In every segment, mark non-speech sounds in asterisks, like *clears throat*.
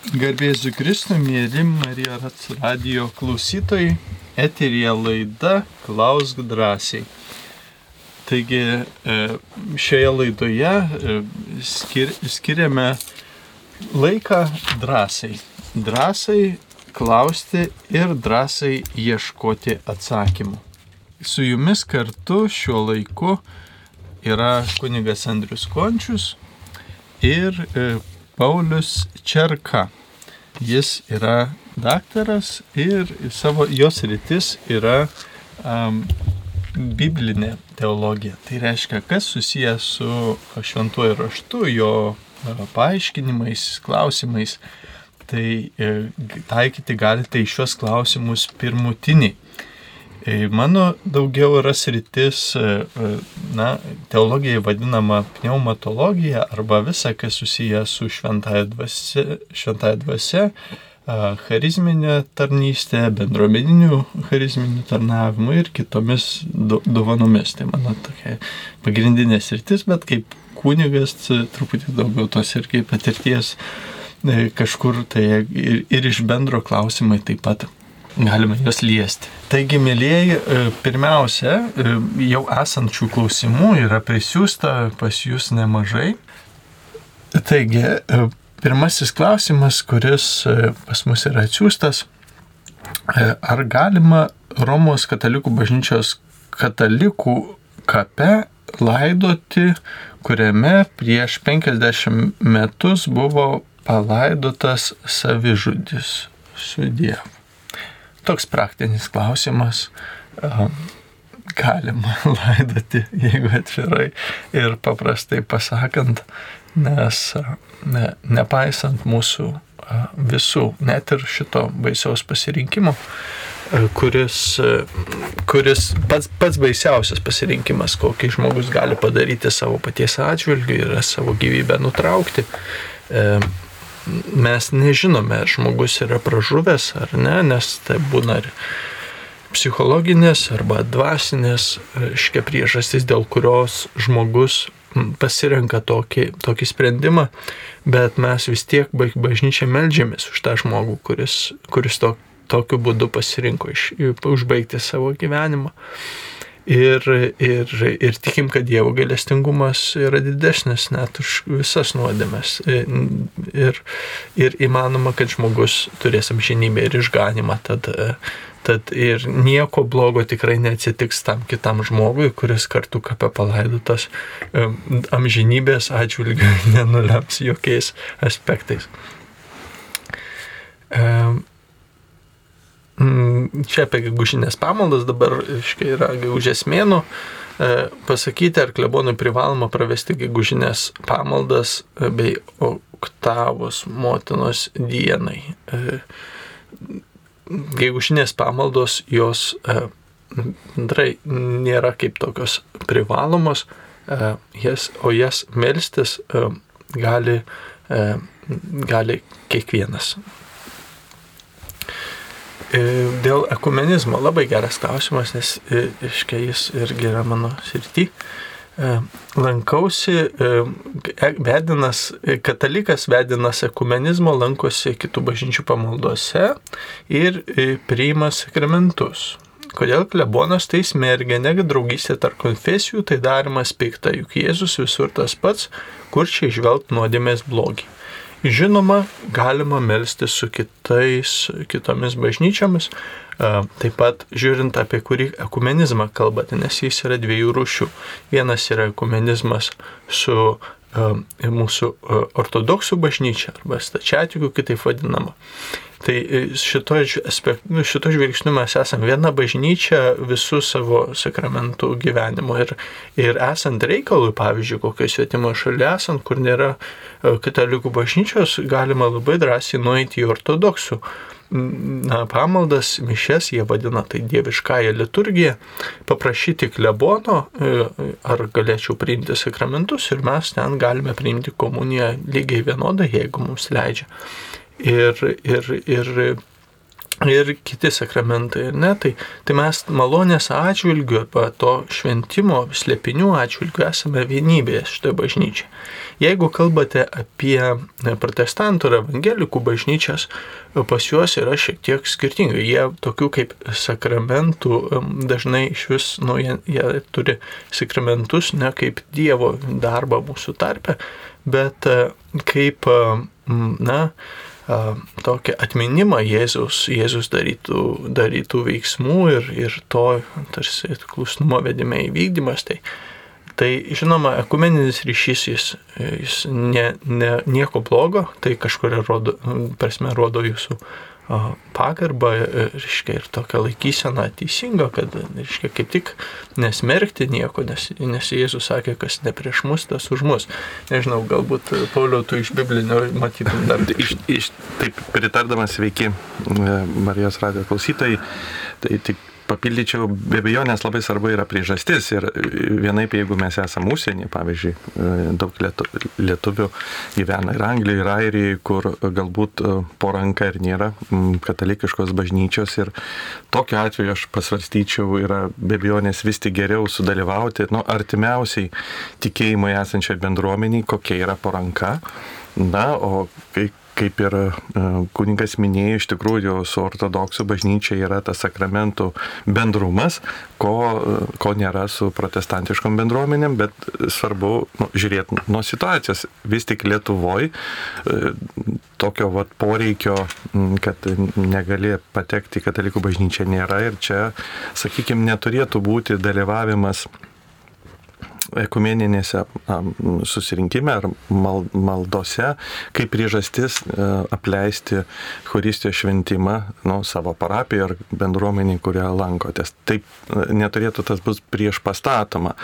Garbėsiu Kristų, mėly Marijos radio klausytojai, eterija laida Klausk drąsiai. Taigi e, šioje laidoje e, skir, skiriame laiką drąsiai. Drąsiai klausti ir drąsiai ieškoti atsakymų. Su jumis kartu šiuo laiku yra kunigas Andrius Končius ir e, Paulius Čerka. Jis yra daktaras ir savo jos rytis yra um, biblinė teologija. Tai reiškia, kas susijęs su šventuoju raštu, jo paaiškinimais, klausimais. Tai e, taikyti galite į šios klausimus pirmutiniai. E, mano daugiau yra sritis, e, e, na, teologija vadinama pneumatologija arba visa, kas susiję su šventąją dvasia, šventąją dvasia charizminė tarnystė, bendruomeninių charizminių tarnavimų ir kitomis dovanomis. Tai mano tokia pagrindinė sritis, bet kaip kunigas truputį daugiau tos ir kaip patirties kažkur tai ir, ir iš bendro klausimai taip pat galime juos liesti. Taigi, mėlyjeji, e, pirmiausia, e, jau esančių klausimų yra prisiųsta pas jūs nemažai. Taigi, e, pirmasis klausimas, kuris pas mus yra atsiųstas, ar galima Romos katalikų bažnyčios katalikų kape laidoti, kuriame prieš 50 metus buvo palaidotas savižudis su Dievu toks praktinis klausimas. Galima *laughs* laidoti, jeigu atvirai ir paprastai pasakant, nes ne, nepaisant mūsų visų, net ir šito baisiaus pasirinkimo, kuris, kuris pats, pats baisiausias pasirinkimas, kokį žmogus gali padaryti savo paties atžvilgiu, yra savo gyvybę nutraukti mes nežinome, ar žmogus yra pražuvęs ar ne, nes tai būna ir psichologinės arba dvasinės, reiškia priežastys, dėl kurios žmogus pasirenka tokį, tokį sprendimą, bet mes vis tiek bažnyčia melžiamės už tą žmogų, kuris, kuris to, tokiu būdu pasirinko iš, užbaigti savo gyvenimą ir, ir, ir tikim, kad Dievo galestingumas yra didesnis net už visas nuodėmes. Ir, ir įmanoma, kad žmogus turės amžinybę ir išganimą. Tad, tad ir nieko blogo tikrai neatsitiks tam kitam žmogui, kuris kartu kape palaidotas amžinybės atžvilgiu *laughs* nenulems jokiais aspektais. Mm, čia apie gegužinės pamaldas dabar, iškai, yra gegužės mėnų. E, pasakyti, ar klebonui privaloma pravesti gegužinės pamaldas e, bei oktavos motinos dienai. E, gegužinės pamaldos jos bendrai nėra kaip tokios privalomos, jas, o jas melstis gali, gali kiekvienas. E, dėl ekumenizmo labai geras klausimas, nes e, iškai jis irgi yra mano srity. E, lankausi, vedinas, katalikas vedinas ekumenizmo lankosi kitų bažnyčių pamaldose ir priima sakramentus. Kodėl klebonas tai smergia, negi draugystė tarp konfesijų, tai darimas pikta, juk Jėzus visur tas pats, kur čia išvelgti nuodėmės blogį. Žinoma, galima melstis su kitais, kitomis bažnyčiomis, taip pat žiūrint apie kurį ekumenizmą kalbate, nes jis yra dviejų rūšių. Vienas yra ekumenizmas su mūsų ortodoksų bažnyčia arba stačiatikių kitaip vadinama. Tai e, šito, nu, šito žvilgsniu mes esame viena bažnyčia visų savo sakramentų gyvenimo ir, ir esant reikalui, pavyzdžiui, kokio svetimo šalia esant, kur nėra e, katalikų bažnyčios, galima labai drąsiai nueiti į ortodoksų na, pamaldas, mišes, jie vadina tai dieviškąją liturgiją, paprašyti klebono, e, ar galėčiau priimti sakramentus ir mes ten galime priimti komuniją lygiai vienodai, jeigu mums leidžia. Ir, ir, ir ir kiti sakramentai, ne? Tai, tai mes malonės atžvilgiu to šventimo slėpinių atžvilgiu esame vienybėje šitoje bažnyčioje. Jeigu kalbate apie protestantų ir evangelikų bažnyčias, pas juos yra šiek tiek skirtingai. Jie tokių kaip sakramentų dažnai iš vis, nu, jie, jie turi sakramentus ne kaip Dievo darbą mūsų tarpe, bet kaip, na, tokį atminimą Jėzus, Jėzus darytų, darytų veiksmų ir, ir to tarsi klusnumo vedime įvykdymas. Tai, tai žinoma, ekumeninis ryšys jis, jis ne, ne, nieko blogo, tai kažkuria rodo, prasme rodo jūsų pagarbą, e, reiškia, ir tokią laikyseną teisingą, kad, reiškia, kaip tik nesmerkti nieko, nes, nes Jėzus sakė, kas ne prieš mus, tas už mus. Nežinau, galbūt e, Pauliau, tu iš biblinio matytum dar. iš, iš, taip, pritardamas sveiki e, Marijos radio klausytojai, tai tik papildyčiau, be abejonės labai svarbu yra priežastis ir vienaip, jeigu mes esame užsienį, pavyzdžiui, daug lietuvių gyvena ir Anglijoje, ir Airijoje, kur galbūt e, po ranka ir nėra katalikiškos bažnyčios ir tokiu atveju aš pasvarstyčiau, yra be abejonės vis tik geriau sudalyvauti, nu, artimiausiai tikėjimui esančiai bendruomeniai, kokia yra po ranka. Na, o kai kaip ir e, kuningas minėjo, iš tikrųjų su ortodoksų bažnyčia yra tas sakramentų bendrumas, ko, ko nėra su protestantiškom bendruomenėm, bet svarbu nu, žiūrėti nuo situacijos. Vis tik Lietuvoje tokio vat, poreikio, kad negali patekti į katalikų bažnyčią nėra ir čia, sakykime, neturėtų būti dalyvavimas ekumeninėse susirinkime ar mal, maldose kaip priežastis e, apleisti Euristijos šventimą nu, savo parapiją ar bendruomenį, kurią lankotės. Taip e, neturėtų tas bus prieš pastatoma.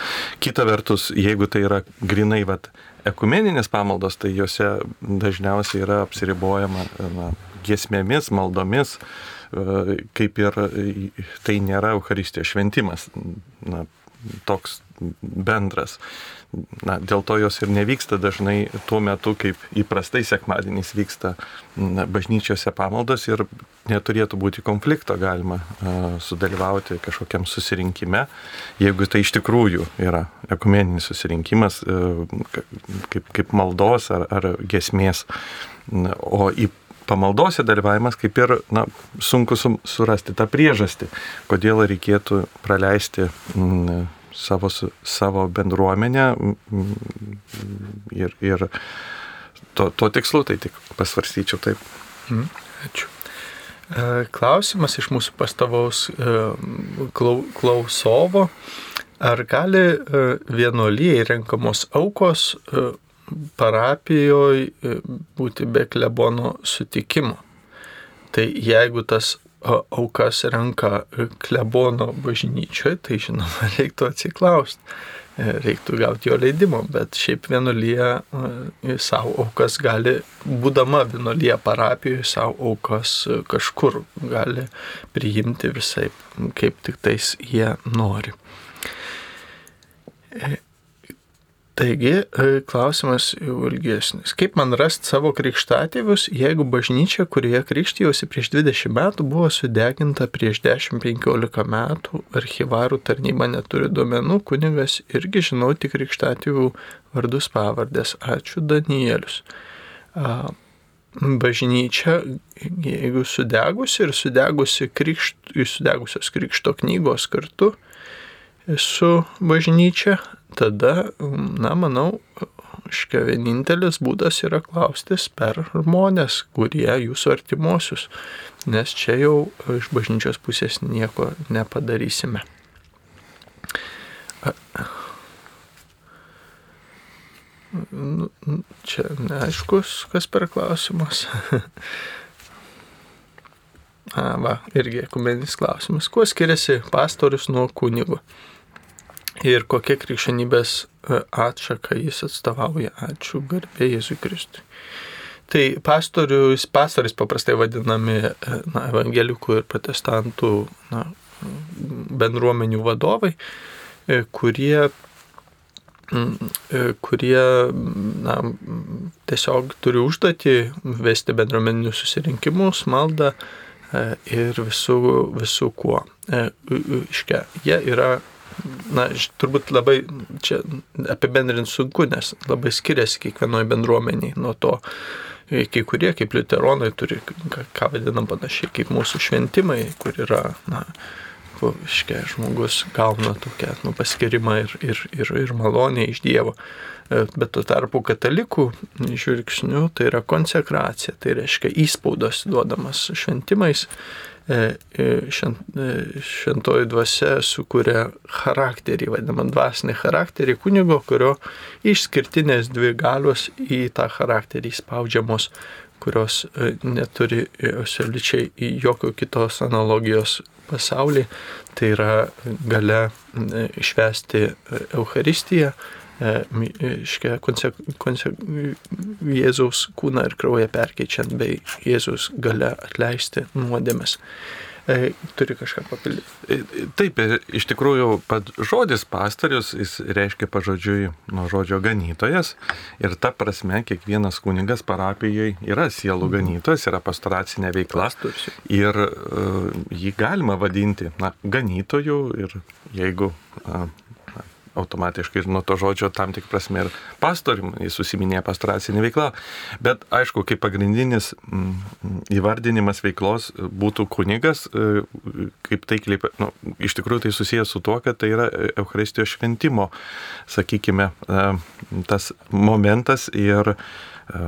Kita vertus, jeigu tai yra grinai vat, ekumeninės pamaldos, tai juose dažniausiai yra apsiribojama na, giesmėmis, maldomis, e, kaip ir tai nėra Euharistijos šventimas. Na, toks bendras. Na, dėl to jos ir nevyksta dažnai tuo metu, kaip įprastai sekmadieniais vyksta na, bažnyčiose pamaldos ir neturėtų būti konflikto galima uh, sudalyvauti kažkokiam susirinkime, jeigu tai iš tikrųjų yra ekumeninis susirinkimas uh, kaip, kaip maldos ar, ar gesmės. Na, o į pamaldose dalyvavimas kaip ir na, sunku surasti tą priežastį, kodėl reikėtų praleisti mm, savo, savo bendruomenę ir, ir to, to tikslu, tai tik pasvarstyčiau taip. Mhm. Ačiū. E, klausimas iš mūsų pastavaus e, klausovo. Ar gali e, vienuolyje renkamos aukos parapijoje būti be klebono sutikimo? Tai jeigu tas aukas renka klebono bažnyčioje, tai žinoma, *laughs* reiktų atsiklausti, e, reiktų gauti jo leidimo, bet šiaip vienuolyje e, savo aukas gali, būdama vienuolyje parapijoje, savo aukas kažkur gali priimti visai, kaip tik tais jie nori. Taigi, e, klausimas jau ilgesnis. Kaip man rasti savo krikštatėvius, jeigu bažnyčia, kurioje krikštijosi prieš 20 metų, buvo sudeginta prieš 10-15 metų, archivarų tarnyba neturi duomenų, kunigas irgi žinau tik krikštatėvių vardus pavardės. Ačiū Danielius. Bažnyčia, jeigu sudegusi ir sudegusi krikšt, sudegusios krikšto knygos kartu su bažnyčia, tada, na, manau, škia vienintelis būdas yra klaustis per žmonės, kurie jūsų artimuosius, nes čia jau iš bažnyčios pusės nieko nepadarysime. Nu, čia neaiškus, kas per klausimas. *laughs* A, va, irgi ekumeninis klausimas. Kuo skiriasi pastorius nuo kunigo? Ir kokia krikščionybės e, atšaka jis atstovauja. Ačiū garbė Jėzui Kristui. Tai pastorius, pastoris paprastai vadinami e, na, evangelikų ir protestantų na, bendruomenių vadovai, e, kurie, kurie na, tiesiog turi užduoti vesti bendruomeninius susirinkimus, maldą, ir visų, visų kuo. Iškia, jie yra na, turbūt labai čia apibendrinti sunku, nes labai skiriasi kiekvienoje bendruomeniai nuo to. Kai kurie, kaip liuteronai, turi, ką vadinam panašiai, kaip mūsų šventimai, kur yra, na, iškia, žmogus gauna tokią nu, paskirimą ir, ir, ir, ir malonę iš Dievo. Bet tuo tarpu katalikų žvilgsnių tai yra konsekracija, tai reiškia įspaudas duodamas šventimais E, e, e, šventoji dvasia sukuria charakterį, vadinamą dvasinį charakterį kunigo, kurio išskirtinės dvi galios į tą charakterį spaudžiamos, kurios neturi absoliučiai jokio kitos analogijos pasaulyje. Tai yra gale išvesti Euharistiją, iškia, konse, konse, Jėzaus kūną ir kraują perkeičiant, bei Jėzaus gale atleisti nuodėmes. E, turi kažką papildyti. E, taip, iš tikrųjų, pat žodis pastorius, jis reiškia pažodžiui nuo žodžio ganytojas ir ta prasme kiekvienas kunigas parapijoje yra sielų ganytojas, yra pastoracinė veikla ir uh, jį galima vadinti na, ganytoju ir jeigu uh, automatiškai nuo to žodžio tam tik prasme ir pastorium, jis susiminė pastoracinį veiklą. Bet aišku, kaip pagrindinis mm, įvardinimas veiklos būtų kunigas, e, kaip taikliai, nu, iš tikrųjų tai susijęs su tuo, kad tai yra Euharistijos šventimo, sakykime, e, tas momentas ir e,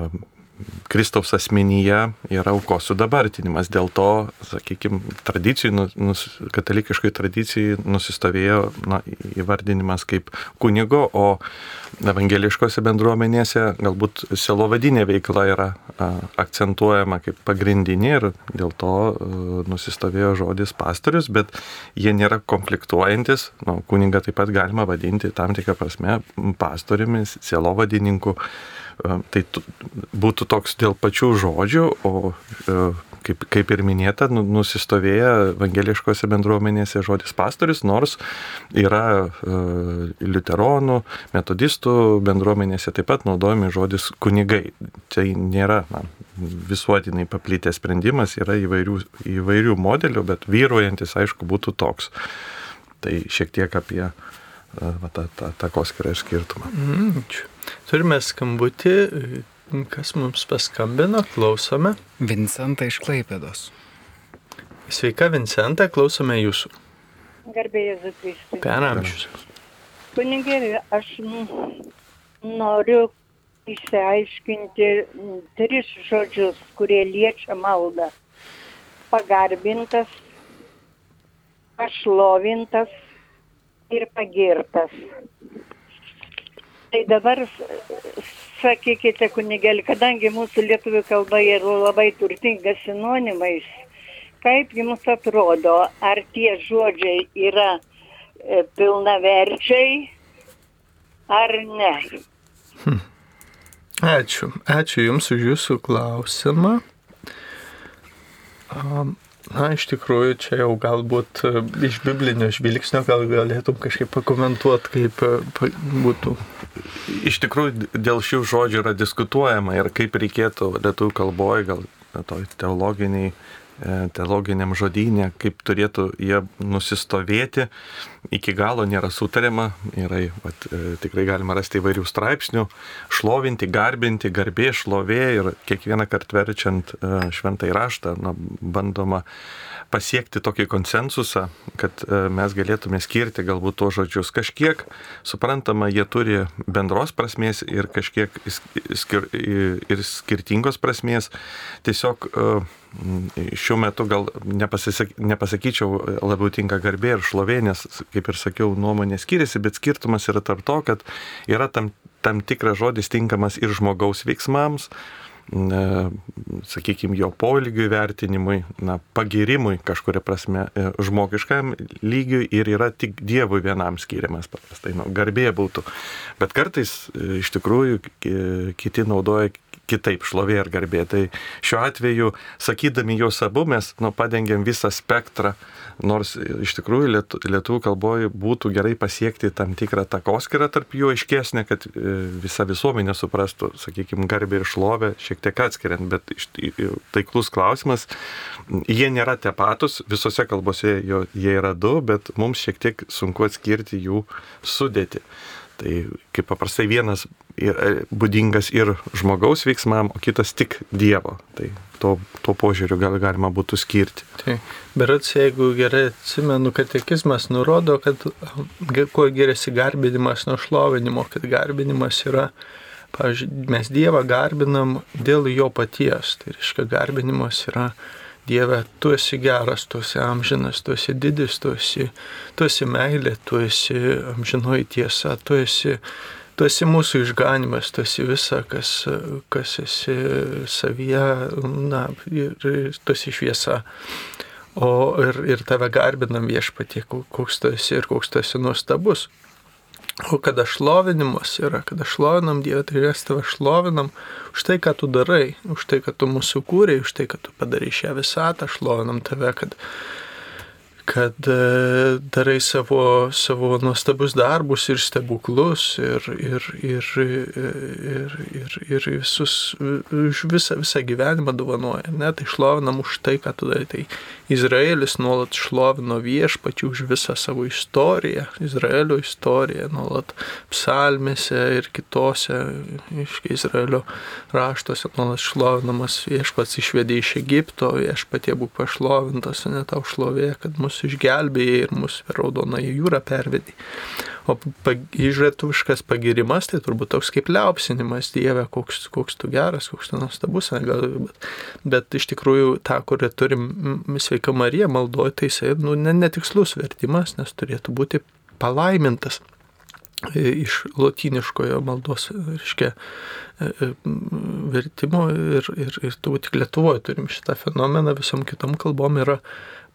Kristaus asmenyje yra aukos sudabartinimas. Dėl to, sakykime, tradicijų, nu, nus, katalikiškai tradicijai nusistovėjo na, įvardinimas kaip kunigo, o evangeliškose bendruomenėse galbūt selovadinė veikla yra a, akcentuojama kaip pagrindinė ir dėl to a, nusistovėjo žodis pastorius, bet jie nėra konfliktuojantis. Nu, kunigą taip pat galima vadinti tam tikrą prasme pastoriumi, selovadininku. Tai būtų toks dėl pačių žodžių, o e, kaip, kaip ir minėta, nu, nusistovėję evangeliškose bendruomenėse žodis pastorius, nors yra uh, liuteronų, metodistų bendruomenėse taip pat naudojami žodis kunigai. Tai nėra na, visuotinai paplitęs sprendimas, yra įvairių, įvairių modelių, bet vyruojantis, aišku, būtų toks. Tai šiek tiek apie uh, tą, tą, tą koskirą ir skirtumą. Mm, Turime skambutį, kas mums paskambino, klausome. Vincentą iš Klaipėdos. Sveika, Vincentą, klausome jūsų. Garbėjai Zukristai. Per amžius. Kunigėlė, aš noriu išsiaiškinti tris žodžius, kurie liečia maldą. Pagarbintas, pašlovintas ir pagirtas. Tai dabar sakykite, kunigėlį, kadangi mūsų lietuvių kalba yra labai turtinga sinonimais, kaip jums atrodo, ar tie žodžiai yra e, pilnaverčiai ar ne? Hm. Ačiū. Ačiū Jums už Jūsų klausimą. Um, Na, iš tikrųjų, čia jau galbūt e, iš biblinio žvilgsnio gal galėtum kažkaip pakomentuoti, kaip e, būtų. Iš tikrųjų, dėl šių žodžių yra diskutuojama ir kaip reikėtų lietuvių kalboje, gal toj teologiniai teologiniam žodynė, kaip turėtų jie nusistovėti, iki galo nėra sutariama, yra, vat, e, tikrai galima rasti įvairių straipsnių, šlovinti, garbinti, garbė, šlovė ir kiekvieną kartą verčiant e, šventai raštą, na, bandoma pasiekti tokį konsensusą, kad mes galėtume skirti galbūt tuos žodžius. Kažkiek, suprantama, jie turi bendros prasmės ir kažkiek skir ir skirtingos prasmės. Tiesiog šiuo metu gal nepasaky, nepasakyčiau labiau tinka garbė ir šlovė, nes, kaip ir sakiau, nuomonė skiriasi, bet skirtumas yra tarp to, kad yra tam, tam tikras žodis tinkamas ir žmogaus veiksmams, sakykime, jo polygių vertinimui, na, pagirimui kažkuria prasme e, žmogiškam lygiui ir yra tik Dievui vienam skiriamas paprastai, nu, garbė būtų. Bet kartais e, iš tikrųjų kiti naudoja kitaip šlovė ir garbė. Tai šiuo atveju, sakydami juos abu, mes nu, padengiam visą spektrą, nors iš tikrųjų lietu, lietuvų kalboje būtų gerai pasiekti tam tikrą takoskirą tarp jų aiškesnė, kad e, visa visuomenė suprastų, sakykime, garbė ir šlovė šiek tiek atskiriant, bet taiklus klausimas, jie nėra te patus, visose kalbose jie yra du, bet mums šiek tiek sunku atskirti jų sudėti. Tai kaip paprastai vienas yra būdingas ir žmogaus veiksmam, o kitas tik Dievo. Tai to, to požiūriu gal galima būtų skirti. Tai, berats, jeigu gerai atsimenu, katekizmas nurodo, kad kuo geriasi garbinimas nuo šlovinimo, kad garbinimas yra, pavyzdžiui, mes Dievą garbinam dėl jo paties. Tai reiškia, garbinimas yra Dieve, tu esi geras, tu esi amžinas, tu esi didis, tu esi, tu esi meilė, tu esi amžinoji tiesa, tu esi, tu esi mūsų išganimas, tu esi visa, kas, kas esi savyje, na, ir tu esi šviesa. O ir, ir tave garbinam viešpatie, koks tu esi ir koks tu esi nuostabus. O kada šlovinimas yra, kada šlovinam Dievą, tai mes tave šlovinam už tai, ką tu darai, už tai, kad tu mūsų kūrė, už tai, kad tu padarai šią visatą, šlovinam tave, kad kad e, darai savo, savo nuostabus darbus ir stebuklus ir, ir, ir, ir, ir, ir visus, visą, visą gyvenimą dovanoja. Ne? Tai šlovinam už tai, ką tu darai. Tai Izraelis nuolat šlovino viešpačių už visą savo istoriją, Izraelio istoriją, nuolat psalmėse ir kitose, iškai Izraelio raštuose nuolat šlovinamas viešpats išvedė iš Egipto, viešpatie būk pašlovintas, ne tau šlovė, kad mus mus išgelbėjai ir mus per raudonąją jūrą pervedai. O išrietuviškas pagirimas tai turbūt toks kaip liaupsinimas Dieve, koks, koks tu geras, koks tu nuostabus, bet, bet iš tikrųjų tą, kurią turim sveika Marija maldoje, tai jisai nu, netikslus vertimas, nes turėtų būti palaimintas iš lotyniškojo maldos, reiškia, e, e, vertimo ir, ir, ir turbūt tik Lietuvoje turim šitą fenomeną, visom kitom kalbom yra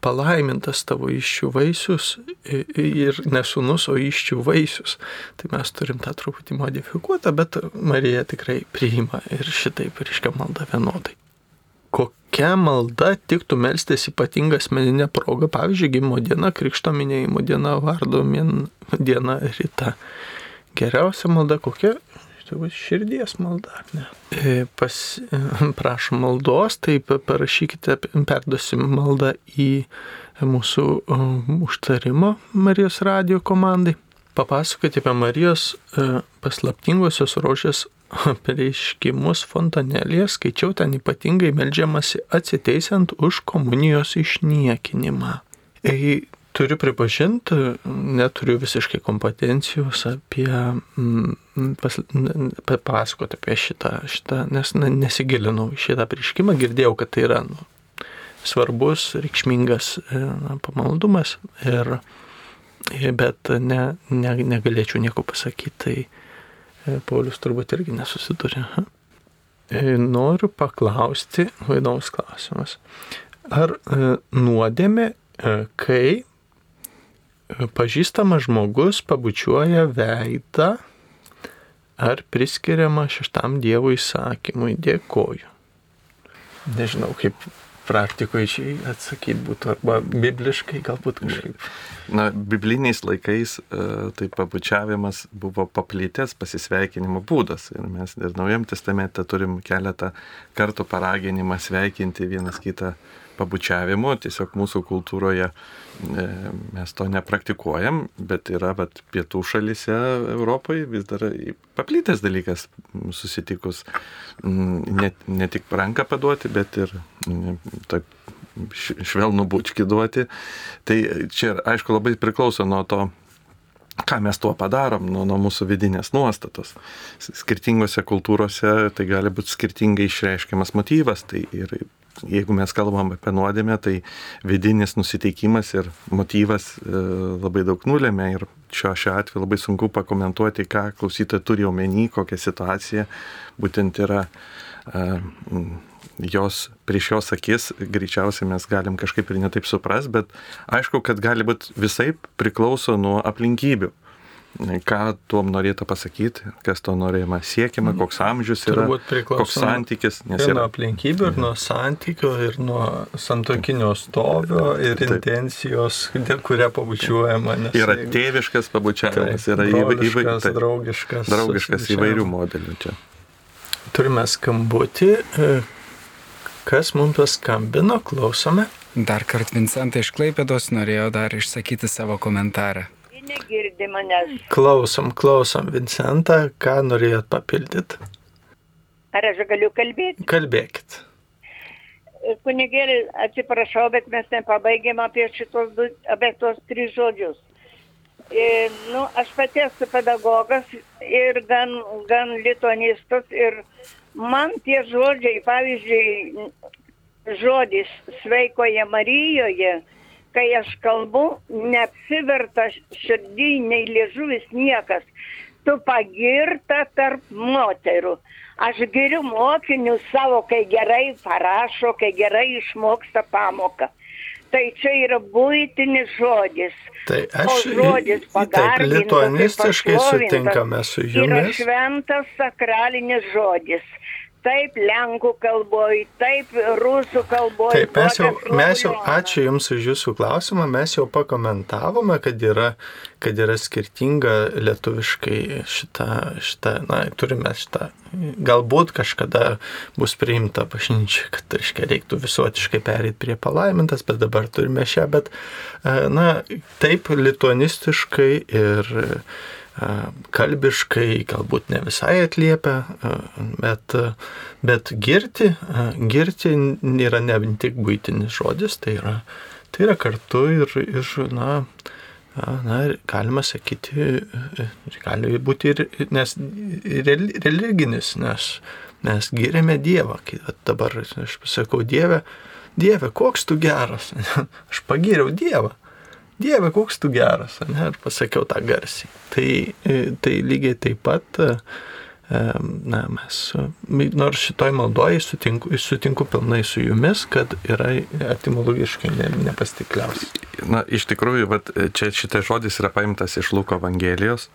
palaimintas tavo iščių vaisius ir nesunus, o iščių vaisius. Tai mes turim tą truputį modifikuotą, bet Marija tikrai priima ir šitaip reiškia malda vienodai. Kokia malda tiktų melstis ypatinga asmeninė proga, pavyzdžiui, gimimo diena, krikšto minėjimo diena, vardo diena, ryta. Geriausia malda kokia? Turbūt širdies malda, ne? E, pas, e, *laughs* prašom maldos, tai parašykite, perduosim maldą į mūsų e, užtarimo Marijos radio komandai. Papasakoti apie Marijos paslaptingosios rožės pareiškimus fontanelėje, skaičiau ten ypatingai melžiamasi atsiteisiant už komunijos išniekinimą. Turiu pripažinti, neturiu visiškai kompetencijos apie mm, pas, papasakoti apie šitą, šitą nes na, nesigilinau šitą prieškimą, girdėjau, kad tai yra nu, svarbus, reikšmingas e, na, pamaldumas, ir, bet ne, ne, negalėčiau nieko pasakyti, tai e, Paulius turbūt irgi nesusidūrė. E, noriu paklausti, įdomus klausimas. Ar nuodėmė, kai pažįstamas žmogus pabučiuoja veidą ar priskiriama šeštam Dievo įsakymui. Dėkoju. Nežinau, kaip praktikoje čia atsakyti būtų, arba bibliškai galbūt kažkaip. Na, bibliniais laikais e, tai pabučiavimas buvo paplitęs pasisveikinimo būdas. Ir mes ir Naujam testamente turim keletą kartų paraginimą sveikinti vienas kitą pabučiavimu, tiesiog mūsų kultūroje e, mes to nepraktikuojam, bet yra bet pietų šalise Europoje vis dar paplytęs dalykas susitikus ne, ne tik ranką paduoti, bet ir taip švelnų bučkį duoti. Tai čia, aišku, labai priklauso nuo to, ką mes tuo padarom, nuo, nuo mūsų vidinės nuostatos. Skirtingose kultūrose tai gali būti skirtingai išreiškiamas motyvas. Tai ir jeigu mes kalbam apie nuodėmę, tai vidinis nusiteikimas ir motyvas e, labai daug nulėmė ir šiuo, šiuo atveju labai sunku pakomentuoti, ką klausytojai turi omeny, kokia situacija būtent yra e, jos prieš jos akis, greičiausiai mes galim kažkaip ir netaip supras, bet aišku, kad gali būti visai priklauso nuo aplinkybių. Ką tuom norėtų pasakyti, kas to norėjama siekiama, koks amžius yra, koks santykis, nes Ir nuo yra aplinkybių, ir nuo santykio, ir nuo santokinio stovio, ir Taip. intencijos, dėl kuria pabučiuojama. nes yra jeigu- tėviškas pabučiavimas, yra įvai- įvai- broliškas, taip, draugiškas. draugiškas įvairių modelių čia. Turime skambutį. e, Kas mums paskambino, klausome. Dar kart Vincentą iš Klaipėdos norėjo dar išsakyti savo komentarą. Negirdi manęs. Klausom, klausom, Vincentą, ką norėjot papildyti? Ar aš galiu kalbėti? Kalbėkit. Kunigėlį, atsiprašau, bet mes nepabaigėm apie šitos du, apie tos tris žodžius. E, nu, aš pati esu pedagogas ir gan, gan lituanistas ir man tie žodžiai, pavyzdžiui, žodis sveikoje Marijoje, kai aš kalbu, neapsiverta širdį, nei liežuvis niekas. Tu pagirta tarp moterų. Aš giriu mokinius savo, kai gerai parašo, kai gerai išmoksta pamoką. Tai čia yra būtinis žodis. Tai O aš žodis taip pagarbintas ir lituanistiškai sutinkame su jumis. šventas sakralinis žodis. Taip lenkų kalboj, taip rusų kalboj. Taip, mes jau, mes jau, ačiū Jums už Jūsų klausimą, mes jau pakomentavome, kad yra, kad yra skirtinga lietuviškai šita, šita, na, turime šitą, galbūt kažkada bus priimta bažnyčia, kad, reiškia, reiktų visuotiškai perėti prie palaimintas, bet dabar turime šią, bet, e, na, taip, lituanistiškai ir kalbiškai galbūt ne visai atliepia, bet, bet girti, girti yra ne vien tik būtinis žodis, tai yra, tai yra kartu ir, ir na, na, galima sakyti, gali būti ir, nes rel- religinis, nes mes giriame Dievą, dabar aš pasakau Dievę, Dieve, koks tu geras, *laughs* aš pagyriau Dievą. Dieve, koks tu geras, ne, ir pasakiau tą garsiai. Tai, e, tai lygiai taip pat, e, e, na, mes, nors šitoj maldoje sutinku, sutinku pilnai su jumis, kad yra etimologiškai ne, nepastikliausias. Na, iš tikrųjų, vat, čia šitas žodis yra paimtas iš Luko Evangelijos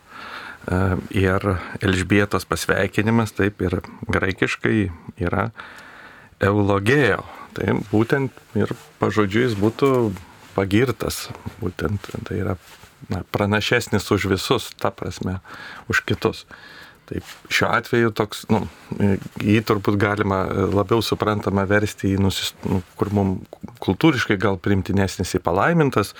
ir Elžbietos pasveikinimas, taip ir graikiškai yra eulogėjo. Tai būtent ir pažodžiui jis būtų pagirtas, būtent tai yra na, pranašesnis už visus, ta prasme, už kitus. Taip, šiuo atveju toks, nu, jį turbūt galima labiau suprantama versti į, nusis, nu, kur mums kultūriškai gal primtinesnis į palaimintas,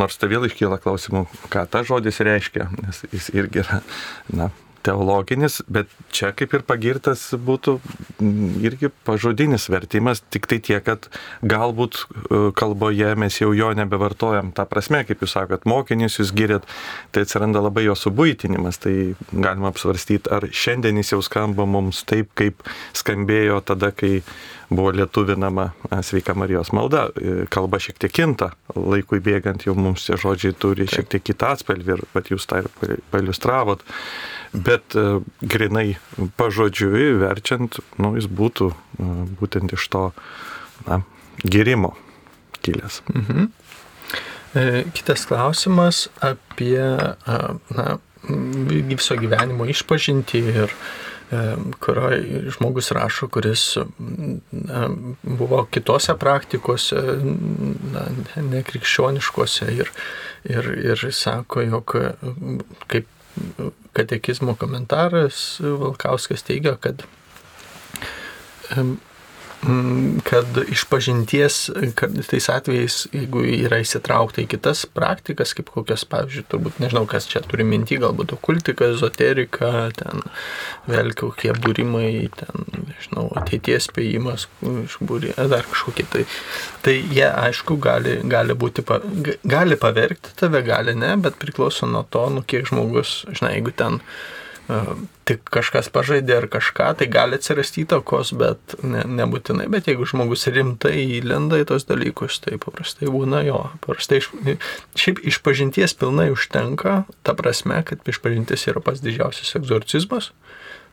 nors tai vėl iškyla klausimų, ką ta žodis reiškia, nes jis irgi yra, na, teologinis, bet čia kaip ir pagirtas būtų irgi pažodinis vertimas, tik tai tiek, kad galbūt e, kalboje mes jau jo nebevartojam. Ta prasme, kaip jūs sakot, mokinys jūs girėt, tai atsiranda labai jo subuitinimas. Tai galima apsvarstyti, ar šiandien jis jau skamba mums taip, kaip skambėjo tada, kai buvo lietuvinama e, Sveika Marijos malda. E, Kalba šiek tiek kinta, laikui bėgant jau mums tie žodžiai turi šiek tiek kitą atspalvį ir pat jūs tą ir pailiustravot. Bet e, grinai pažodžiui verčiant, nu, jis būtų e, būtent iš to na, girimo kilęs. Mhm. E, Kitas klausimas apie na, viso gyvenimo išpažinti ir kurioje žmogus rašo, kuris na, buvo kitose praktikose, na, nekrikščioniškose ir, ir, ir sako, jog kaip katekizmo komentaras Valkauskas teigia, kad kad iš pažinties, kad tais atvejais, jeigu yra įsitraukta į kitas praktikas, kaip kokias, pavyzdžiui, turbūt nežinau, kas čia turi minti, galbūt okultika, ezoterika, ten vėl kokie būrimai, ten, nežinau, ateities spėjimas, iš būrį, dar kažkokie tai. Tai jie, aišku, gali, gali būti, pa, gali pavergti tave, gali ne, bet priklauso nuo to, nu kiek žmogus, žinai, jeigu ten tik kažkas pažaidė ar kažką, tai gali atsirasti įtakos, bet ne, nebūtinai. Bet jeigu žmogus rimtai įlenda į tos dalykus, tai paprastai būna jo. Paprastai iš, šiaip išpažinties pilnai užtenka, ta prasme, kad išpažintis yra pats didžiausias egzorcizmas.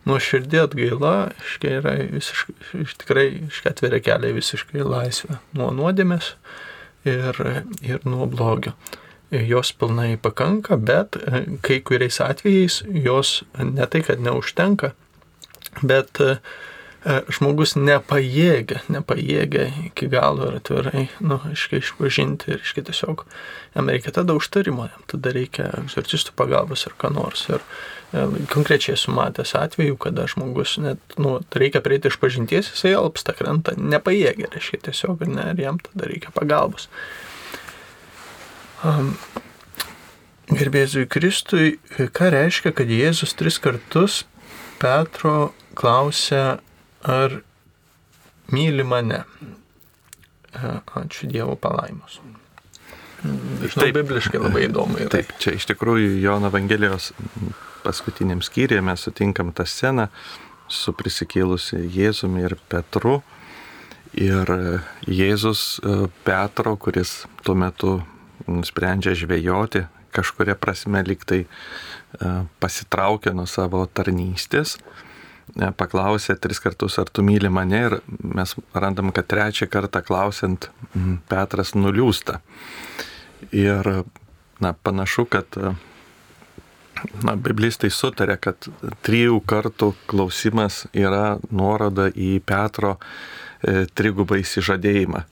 Nuo širdį atgaila, iškai yra visiškai, iš tikrai atveria kelią visiškai laisvę nuo nuodėmės ir, ir nuo blogio. Jos pilnai pakanka, bet e, kai kuriais atvejais jos ne tai, kad neužtenka, bet e, e, žmogus nepajėgia, nepajėgia iki galo ir atvirai, nu, aiškiai išpažinti ir aiškiai tiesiog jam reikia tada užtarimo, jam tada reikia egzorcistų pagalbos ir ką nors. Ir konkrečiai esu matęs atveju, kada žmogus net, nu, reikia prieiti iš pažinties, jisai alpsta krenta, nepajėgia, reiškia tiesiog, ne, ir jam tada reikia pagalbos. Gerbėzui Kristui, ką reiškia, kad Jėzus tris kartus Petro klausia, ar myli mane? Ačiū Dievo palaimos. Žinau, bibliškai labai įdomu. Yra. Taip, čia iš tikrųjų Jono Evangelijos paskutiniam skyriuje mes sutinkam tą sceną su prisikėlusi Jėzumi ir Petru. Ir Jėzus Petro, kuris tuo metu nusprendžia žvejoti, kažkuria prasme liktai pasitraukė nuo savo tarnystės, paklausė tris kartus, ar tu myli mane ir mes randam, kad trečią kartą klausiant Petras nuliūsta. Ir na, panašu, kad na, biblistai sutarė, kad trijų kartų klausimas yra nuoroda į Petro e, trigubą įsižadėjimą.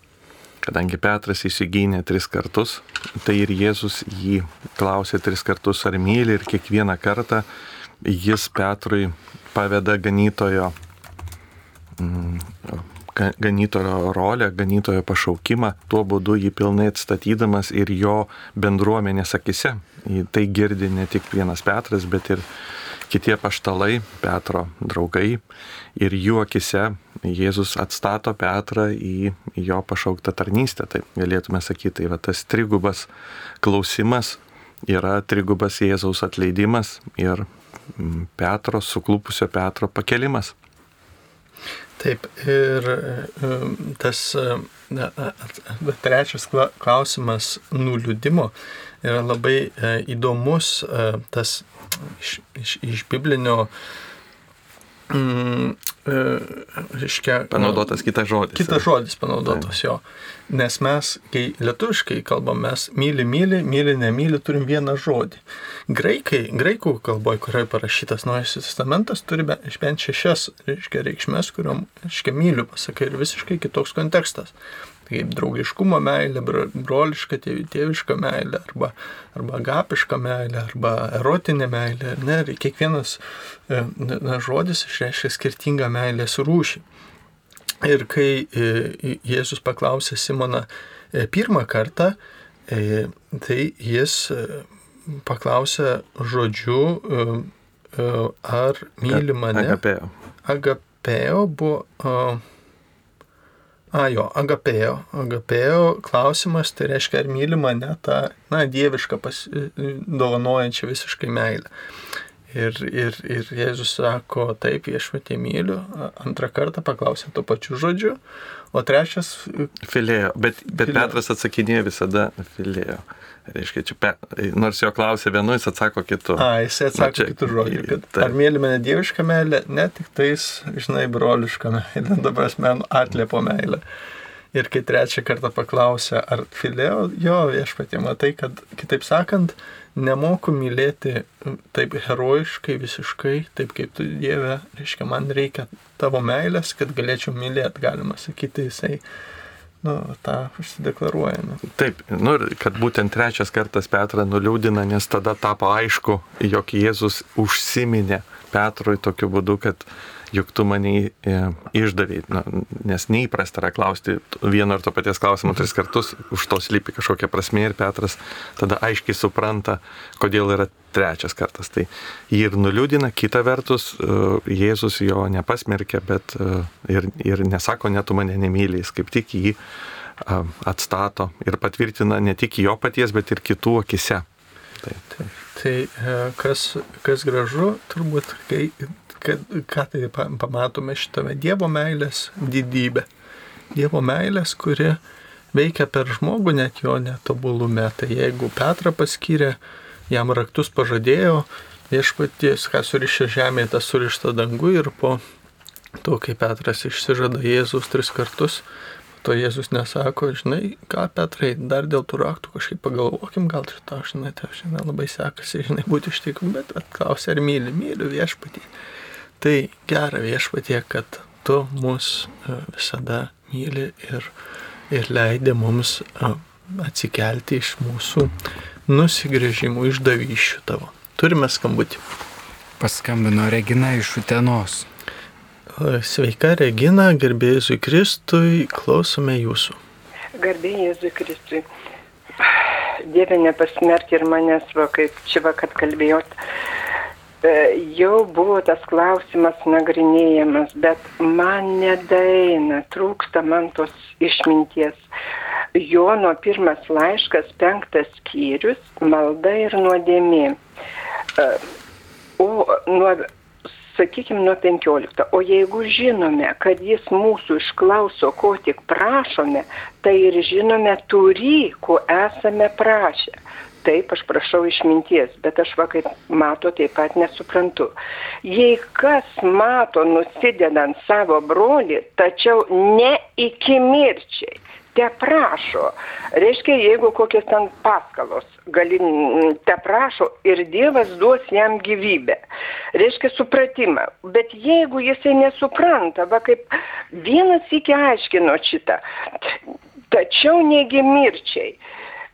Kadangi Petras įsigynė tris kartus, tai ir Jėzus jį klausė tris kartus, ar myli ir kiekvieną kartą jis Petrui paveda ganytojo mm, ganytojo rolę, ganytojo pašaukimą, tuo būdu jį pilnai atstatydamas ir jo bendruomenės akise. Tai girdi ne tik vienas Petras, bet ir kitie paštalai, Petro draugai. Ir jų akise Jėzus atstato Petrą į jo pašauktą tarnystę. Taip galėtume sakyti, tai va, tas trigubas klausimas yra trigubas Jėzaus atleidimas ir Petro, suklupusio Petro pakelimas. Taip, ir tas trečias klausimas nuliūdimo yra labai e, įdomus, e, tas iš, iš, iš biblinio Mm, e, reiškia. Panaudotas kitas žodis. Kitas žodis panaudotas jo. Nes mes, kai lietuviškai kalbam, mes myli, myli, myli, nemyli, turim vieną žodį. Graikai, graikų kalboje, kurioje parašytas Naujasis testamentas, turi bent šešias reiškia, reikšmės, kuriuom, reiškia, myliu, pasakai, ir visiškai kitoks kontekstas kaip draugiškumo meilė, broliška, tėviška meilė, arba, arba agapiška meilė, arba erotinė meilė. Ne, kiekvienas e, na, žodis išreiškia skirtingą meilės rūšį. Ir kai e, Jėzus paklausė Simoną e, pirmą kartą, tai jis paklausė žodžiu, ar myli mane. Agapėjo. Agapėjo buvo A, jo, agapėjo. Agapėjo klausimas, tai reiškia, ar myli mane tą, na, dievišką pas, dovanojančią visiškai meilę. Ir, ir, ir Jėzus sako, taip, viešpatė myliu. Antrą kartą paklausė to pačiu žodžiu. O trečias. Filėjo. Bet, bet filėjo. Petras atsakinėjo visada filėjo. Reiškia, čia, pe, nors jo klausė vienu, jis atsako kitu. A, jis atsako čia, kitų žodžių. Kad, tai. ar mėly mane dievišką meilę, ne tik tais, žinai, brolišką meilę, *laughs* dabar asmenų atliepo meilę. Ir kai trečią kartą paklausė, ar filėjo, jo viešpatė, matai, kad, kitaip sakant, nemoku mylėti taip herojiškai, visiškai, taip kaip tu Dieve, reiškia, man reikia tavo meilės, kad galėčiau mylėti, galima sakyti, jisai nu, tą užsideklaruojame. Taip, nu kad būtent trečias kartas Petrą nuliūdina, nes tada tapo aišku, jog Jėzus užsiminė Petrui tokiu būdu, kad juk tu mane e, išdavėjai, na, nes neįprasta yra klausti vieno ir to paties klausimo tris kartus, už to slypi kažkokia prasme ir Petras tada aiškiai supranta, kodėl yra trečias kartas. Tai jį ir nuliūdina, kita vertus, e, Jėzus jo nepasmerkia, bet e, ir, ir nesako, net tu mane nemyliai, jis kaip tik jį atstato ir patvirtina ne tik jo paties, bet ir kitų akise. Tai, tai, tai kas, kas gražu, turbūt, kai kad, ką tai pamatome šitame Dievo meilės didybė. Dievo meilės, kuri veikia per žmogų net jo netobulume. Tai jeigu Petrą paskyrė, jam raktus pažadėjo, viešpaties, ką surišė žemėje, tas surišta dangu ir po to, kai Petras išsižada Jėzus tris kartus, to Jėzus nesako, žinai, ką Petrai, dar dėl tų raktų kažkaip pagalvokim, gal ir tau, žinai, tau šiandien labai sekasi, žinai, būti ištikim, bet atklausia, ar myli, myliu viešpatį. Tai gera viešpatie, kad tu mus e, visada myli ir, ir leidė mums e, atsikelti iš mūsų nusigrėžimų, išdavyšių tavo. Turime skambutį. Paskambino Regina iš Utenos. Sveika Regina, garbėjai Jėzui Kristui, klausome jūsų. Garbėjai Jėzui Kristui. Dieve nepasmerk ir manęs, va, kaip čia vakar kalbėjot. E, jau buvo tas klausimas nagrinėjamas, bet man nedaina, trūksta man tos išminties. Jono pirmas laiškas, penktas skyrius, malda ir nuodėmė. E, o nuo sakykime, nuo 15. O jeigu žinome, kad jis mūsų išklauso, ko tik prašome, tai ir žinome turį, ko esame prašę. Taip, aš prašau išminties, bet aš va kaip mato taip pat nesuprantu. Jei kas mato nusidedant savo brolį, tačiau ne iki mirčiai, te prašo. Reiškia, jeigu kokios ten paskalos, gali, te prašo ir Dievas duos jam gyvybę. Reiškia supratimą. Bet jeigu jisai nesupranta, va kaip vienas iki aiškino šitą, tačiau negi mirčiai.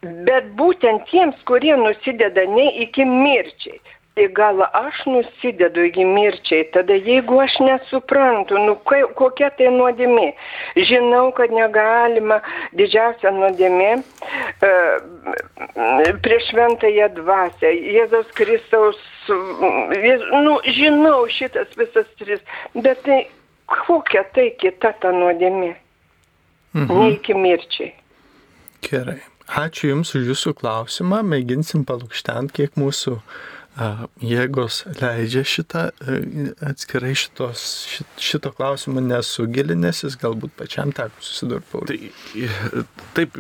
Bet būtent tiems, kurie nusideda ne iki mirčiai, tai gal aš nusidedu iki mirčiai, tada jeigu aš nesuprantu, nu kai, kokia tai nuodėmė, žinau, kad negalima didžiausia nuodėmė e, prieš šventąją dvasę, Jėzaus Kristaus, nu žinau šitas visas tris, bet tai kokia tai kita ta nuodėmė, mhm. ne iki mirčiai. Gerai. Ačiū Jums už Jūsų klausimą. Mėginsim palūkštent, kiek mūsų jėgos leidžia šitą, atskirai šitos, šito klausimo nesugilinęs, jis galbūt pačiam teko susidurti. Tai, taip,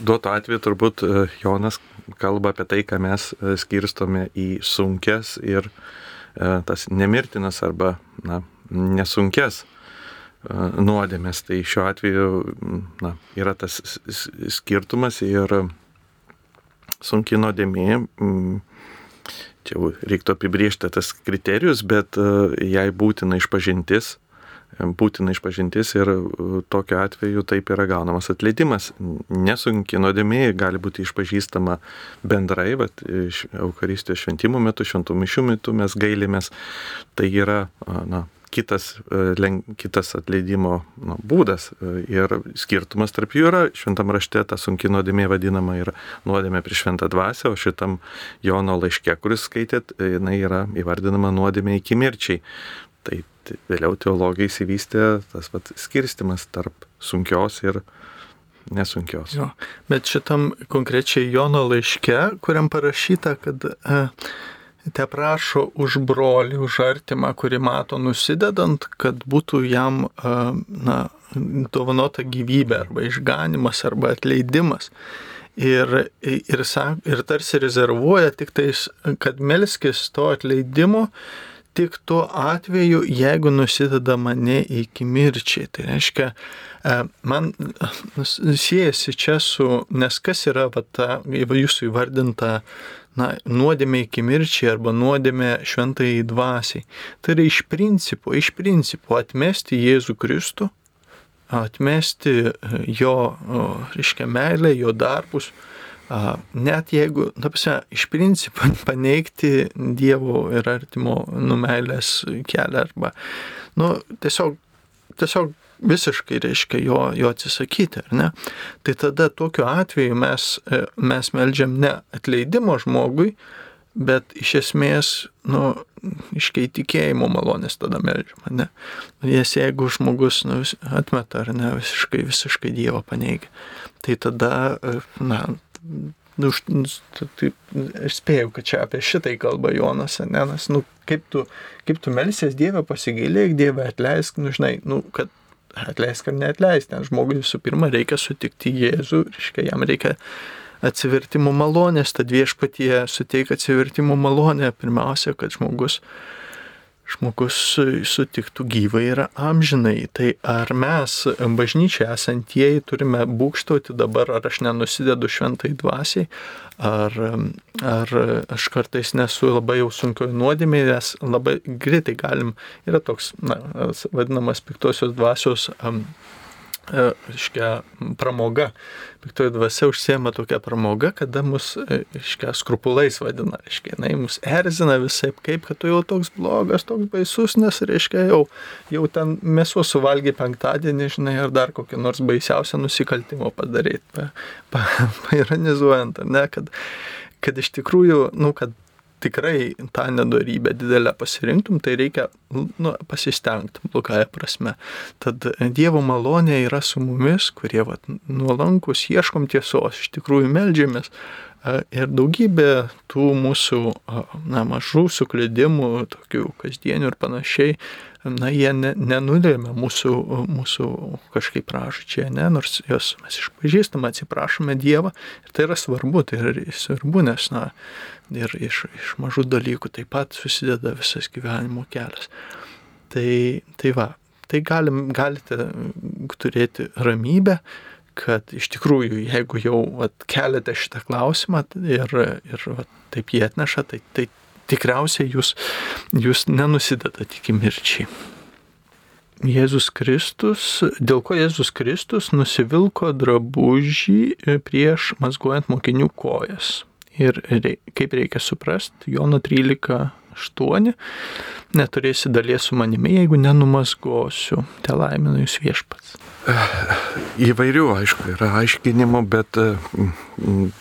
duoto atveju turbūt Jonas kalba apie tai, ką mes skirstome į sunkes ir tas nemirtinas arba na, nesunkes nuodėmės. Tai šiuo atveju na, yra tas skirtumas ir sunki nuodėmė čia jau reiktų apibriežti tas kriterijus, bet e, jai būtina išpažintis, e, būtina išpažintis ir e, tokiu atveju taip yra gaunamas atleidimas. Nesunki nuodėmė gali būti išpažįstama bendrai, bet Eucharistijos šventimų metu, šventų mišių metu mes gailimės. Tai yra na, kitas, e, kitas atleidimo nu, būdas e, ir skirtumas tarp jų yra, šventam rašte ta sunki nuodėmė vadinama yra nuodėmė prieš šventą dvasę, o šitam Jono laiške, kuris skaitėt, e, jinai yra įvardinama nuodėmė iki mirčiai. Tai vėliau teologai įsivystė tas pat skirstimas tarp sunkios ir nesunkios. Jo, bet šitam konkrečiai Jono laiške, kuriam parašyta, kad e, te prašo už brolį, už artimą, kurį mato nusidedant, kad būtų jam na, dovanota gyvybė arba išganimas arba atleidimas. Ir, ir, ir tarsi rezervuoja tik tais, kad melskis to atleidimo tik tuo atveju, jeigu nusideda mane iki mirčiai. Tai reiškia, man siejasi čia su, nes kas yra va, ta jūsų įvardinta na, nuodėmė iki mirčiai arba nuodėmė šventai dvasiai. Tai yra iš principo, iš principo atmesti Jėzų Kristų, atmesti e, jo, reiškia, meilę, jo darbus, net jeigu, tapsia, iš principo *laughs* paneigti Dievo ir artimo numeilės kelią arba, nu, tiesiog, tiesiog visiškai reiškia jo, jo atsisakyti, ar ne? Tai tada tokiu atveju mes, e, mes melžiam ne atleidimo žmogui, bet iš esmės, nu, iškai tikėjimo malonės tada melžiam, ne? Nes jeigu žmogus nu, atmeta ar ne, visiškai, visiškai Dievą paneigia, tai tada, e, na, Nu, tai, aš spėjau, kad čia apie šitai kalba Jonas, ne, nes, nu, kaip tu, kaip tu melsies Dievę, pasigailėk Dievę, atleisk, nu, žinai, nu, kad atleisk ar neatleisk, nes žmogui visų pirma reikia sutikti Jėzų, reiškia, jam reikia atsivertimo malonės, tad viešpatie suteik atsivertimo malonę, pirmiausia, kad žmogus žmogus sutiktų gyvai ir amžinai. Tai ar mes, bažnyčiai esantieji, turime būkštauti dabar, ar aš nenusidedu šventai dvasiai, ar, ar aš kartais nesu labai jau sunkioje nuodėmėje, nes labai greitai galim, yra toks, na, vadinamas piktosios dvasios um, iškia, pramoga. Piktoji dvasia užsiema tokia pramoga, kada mus, iškia, skrupulais vadina, iškia, jinai mus erzina visai, kaip, kad tu jau toks blogas, toks baisus, nes, reiškia, jau, jau ten mėso suvalgy penktadienį, žinai, ar dar kokį nors baisiausią nusikaltimą padaryti, pa, pa, *laughs* paironizuojant, ar ne, kad, kad iš tikrųjų, nu, kad tikrai tą nedorybę didelę pasirinktum, tai reikia nu, pasistengti, blogąją prasme. Tad Dievo malonė yra su mumis, kurie vat, nuolankus, ieškom tiesos, iš tikrųjų melžiamės. Ir daugybė tų mūsų na, mažų suklydimų, tokių kasdienių ir panašiai, na, jie ne, nenulėmė mūsų, mūsų kažkaip pražučiai, ne, nors jos mes išpažįstam, atsiprašome Dievą ir tai yra svarbu, tai yra svarbu, nes, na, ir iš, iš mažų dalykų taip pat susideda visas gyvenimo kelias. Tai, tai va, tai galim, galite turėti ramybę, kad iš tikrųjų, jeigu jau vat, keliate šitą klausimą ir, ir vat, taip jį atneša, tai, tai tikriausiai jūs, jūs nenusidedat iki mirčiai. Jėzus Kristus, dėl ko Jėzus Kristus nusivilko drabužį prieš mazguojant mokinių kojas. Ir rei, kaip reikia suprasti, Jono 13.8, neturėsi dalies su manimi, jeigu nenumasgosiu, te laiminu jūs viešpats. Įvairių, aišku, yra aiškinimų, bet m,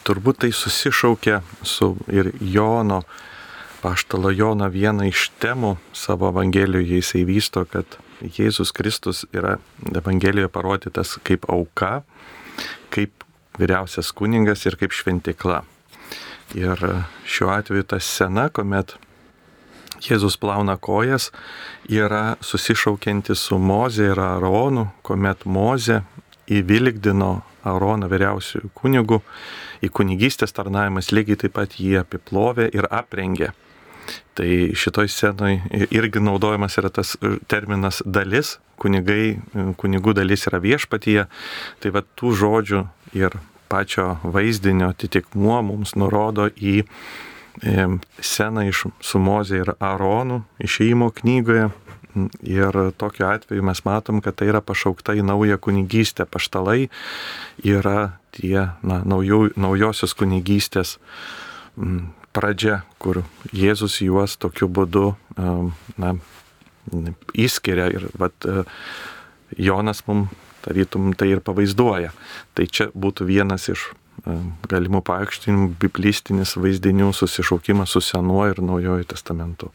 turbūt tai susišaukia su ir Jono paštalo Jono vieną iš temų savo Evangelijoje jisai vysto, kad Jėzus Kristus yra Evangelijoje parodytas kaip auka, kaip vyriausias kuningas ir kaip šventikla. Ir šiuo atveju ta scena, kuomet Jėzus plauna kojas, yra susišaukianti su Moze ir Aronu, kuomet Moze įvilgdino Aroną vyriausiųjų kunigų, į kunigystės tarnavimas lygiai taip pat jį apiplovė ir aprengė. Tai šitoj scenoj irgi naudojamas yra tas terminas dalis, kunigai, kunigų dalis yra viešpatyje, tai va tų žodžių ir pačio vaizdinio atitikmuo mums nurodo į sceną iš su Mozė ir Aronu išėjimo knygoje. Ir tokiu atveju mes matom, kad tai yra pašaukta į naują kunigystę. Paštalai yra tie na, naujų, naujosios kunigystės pradžia, kur Jėzus juos tokiu būdu na, įskiria ir vat, Jonas mums tarytum tai ir pavaizduoja. Tai čia būtų vienas iš galimų paaiškinimų biblistinis vaizdinių susišaukimas su Senuoju ir Naujoju testamentu.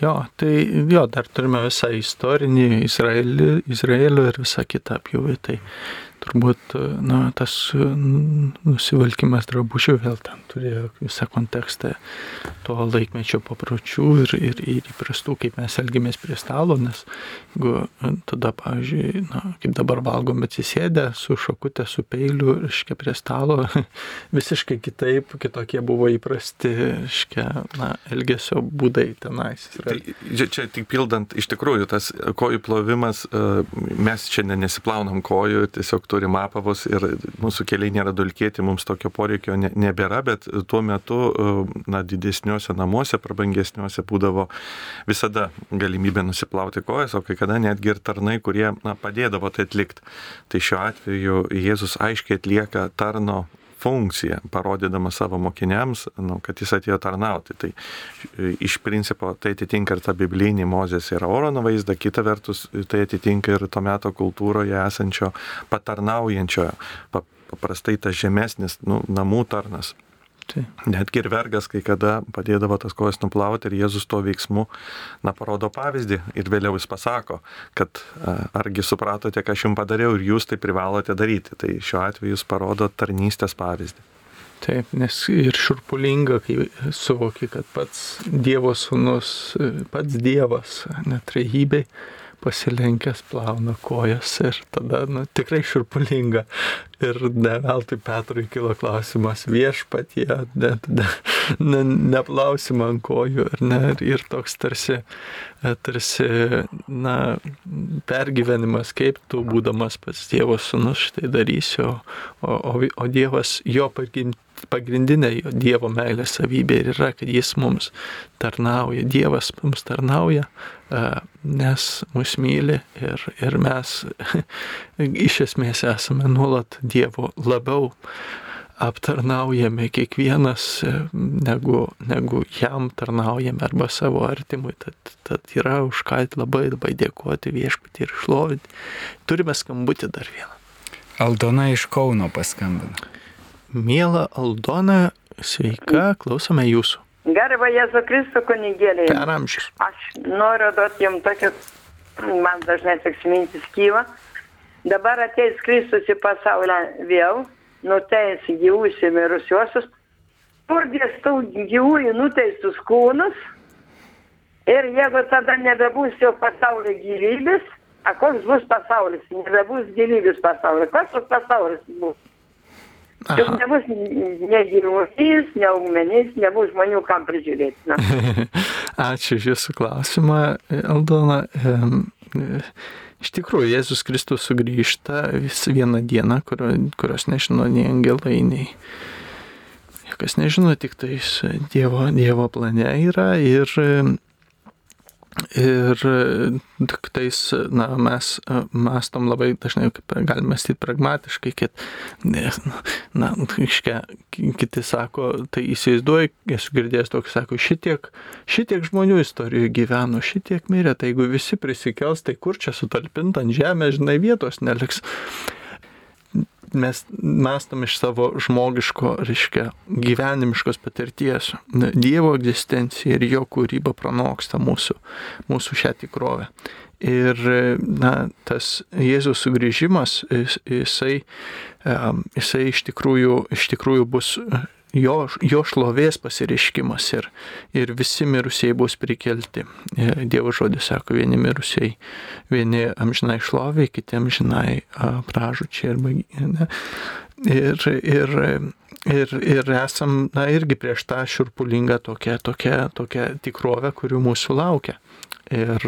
Jo, tai jo, dar turime visą istorinį Izraelį, Izraelio ir visą kitą apjūvį. Tai turbūt na, tas nusivalkimas drabužių vėl ten turėjo visą kontekstą to laikmečio papročių ir, ir, ir įprastų, kaip mes elgiamės prie stalo, nes jeigu tada, pavyzdžiui, na, kaip dabar valgom atsisėdę su šakutė, su peiliu, reiškia, prie stalo, *laughs* visiškai kitaip, kitokie buvo įprasti, reiškia, na, elgesio būdai tenais. Tai, čia tik pildant, iš tikrųjų, tas kojų plovimas, mes šiandien nesiplaunam kojų, tiesiog turim apavus ir mūsų keliai nėra dulkėti, mums tokio poreikio ne, nebėra, bet tuo metu, na, didesniuose namuose, prabangesniuose būdavo visada galimybė nusiplauti kojas, o kai kada netgi ir tarnai, kurie na, padėdavo tai atlikti. Tai šiuo atveju Jėzus aiškiai atlieka tarno funkciją, parodydamas savo mokiniams, nu, kad jis atėjo tarnauti. Tai iš principo tai atitinka ir tą biblinį Mozės ir Orono vaizdą, kita vertus tai atitinka ir to meto kultūroje esančio patarnaujančio, paprastai tas žemesnis nu, namų tarnas. Tai. Netgi ir vergas kai kada padėdavo tas kojas nuplauti ir Jėzus to veiksmu, na, parodo pavyzdį ir vėliau jis pasako, kad argi supratote, ką aš jums padariau ir jūs tai privalote daryti. Tai šiuo atveju jis parodo tarnystės pavyzdį. Taip, nes ir šurpulinga, kai suvoki, kad pats Dievo sūnus, pats Dievas, netrejybei, pasilenkęs plauna kojas ir tada nu, tikrai širpulinga. Ir ne veltui Petrui kilo klausimas viešpatie, ne, ne, ne, neplausi man kojų, ar ne, ir toks tarsi, tarsi, na, pergyvenimas, kaip tu būdamas pats Dievo sunus štai darysi, o, o, o Dievas jo pagrindinė jo Dievo meilės savybė ir yra, kad jis mums tarnauja, Dievas mums tarnauja, nes mus myli ir, ir mes *laughs* iš esmės esame nuolat Dievo labiau aptarnaujame kiekvienas, negu, negu jam tarnaujame arba savo artimui. Tad, tad yra už ką labai labai dėkoti viešpatį ir išlovinti. Turime skambutį dar vieną. Aldona iš Kauno paskambino. Mėla Aldona, sveika, klausome jūsų. Garbą Jėzų Kristų kunigėlė. Per amžius. Aš noriu duoti jums tokią, man dažnai toks mintis kyva. Dabar ateis Kristus į pasaulį vėl, nuteis ir mirusiuosius, kur dės tų gyvųjų nuteistus kūnus ir jeigu tada nebebus jo pasaulio gyvybės, a koks bus pasaulis, nebebus gyvybės pasaulis, koks tas pasaulis bus? Juk nebus ne gyvūnys, ne augmenys, nebus žmonių, kam prižiūrėti. *laughs* Ačiū už Jūsų klausimą, Aldona. Iš tikrųjų, Jėzus Kristus sugrįžta vis vieną dieną, kurio, kurios nežino nei angelai, nei kas nežino, tik tais Dievo, dievo plane yra ir Ir tais, na, mes mastom labai dažnai, galime mąstyti pragmatiškai, kad, na, iškia, kiti sako, tai įsivaizduoju, esu girdėjęs tokį, sako, šitiek, šitiek žmonių istorijoje gyveno, šitiek mirė, tai jeigu visi prisikels, tai kur čia sutalpinta ant žemės, žinai, vietos neliks mes mastom iš savo žmogiško, reiškia, gyvenimiškos patirties. Dievo egzistencija ir jo kūryba pranoksta mūsų, mūsų šią tikrovę. Ir na, tas Jėzaus sugrįžimas, jisai, jisai iš, tikrųjų, iš tikrųjų bus jo, jo šlovės pasireiškimas ir, ir visi mirusieji bus prikelti. E, Dievo žodis sako, vieni mirusieji, vieni amžinai šloviai, kiti amžinai pražučiai ne. Ir, ir, ir, ir esam, na, irgi prieš tą širpulingą tokią, tokią, tokią tikrovę, kurių mūsų laukia. Ir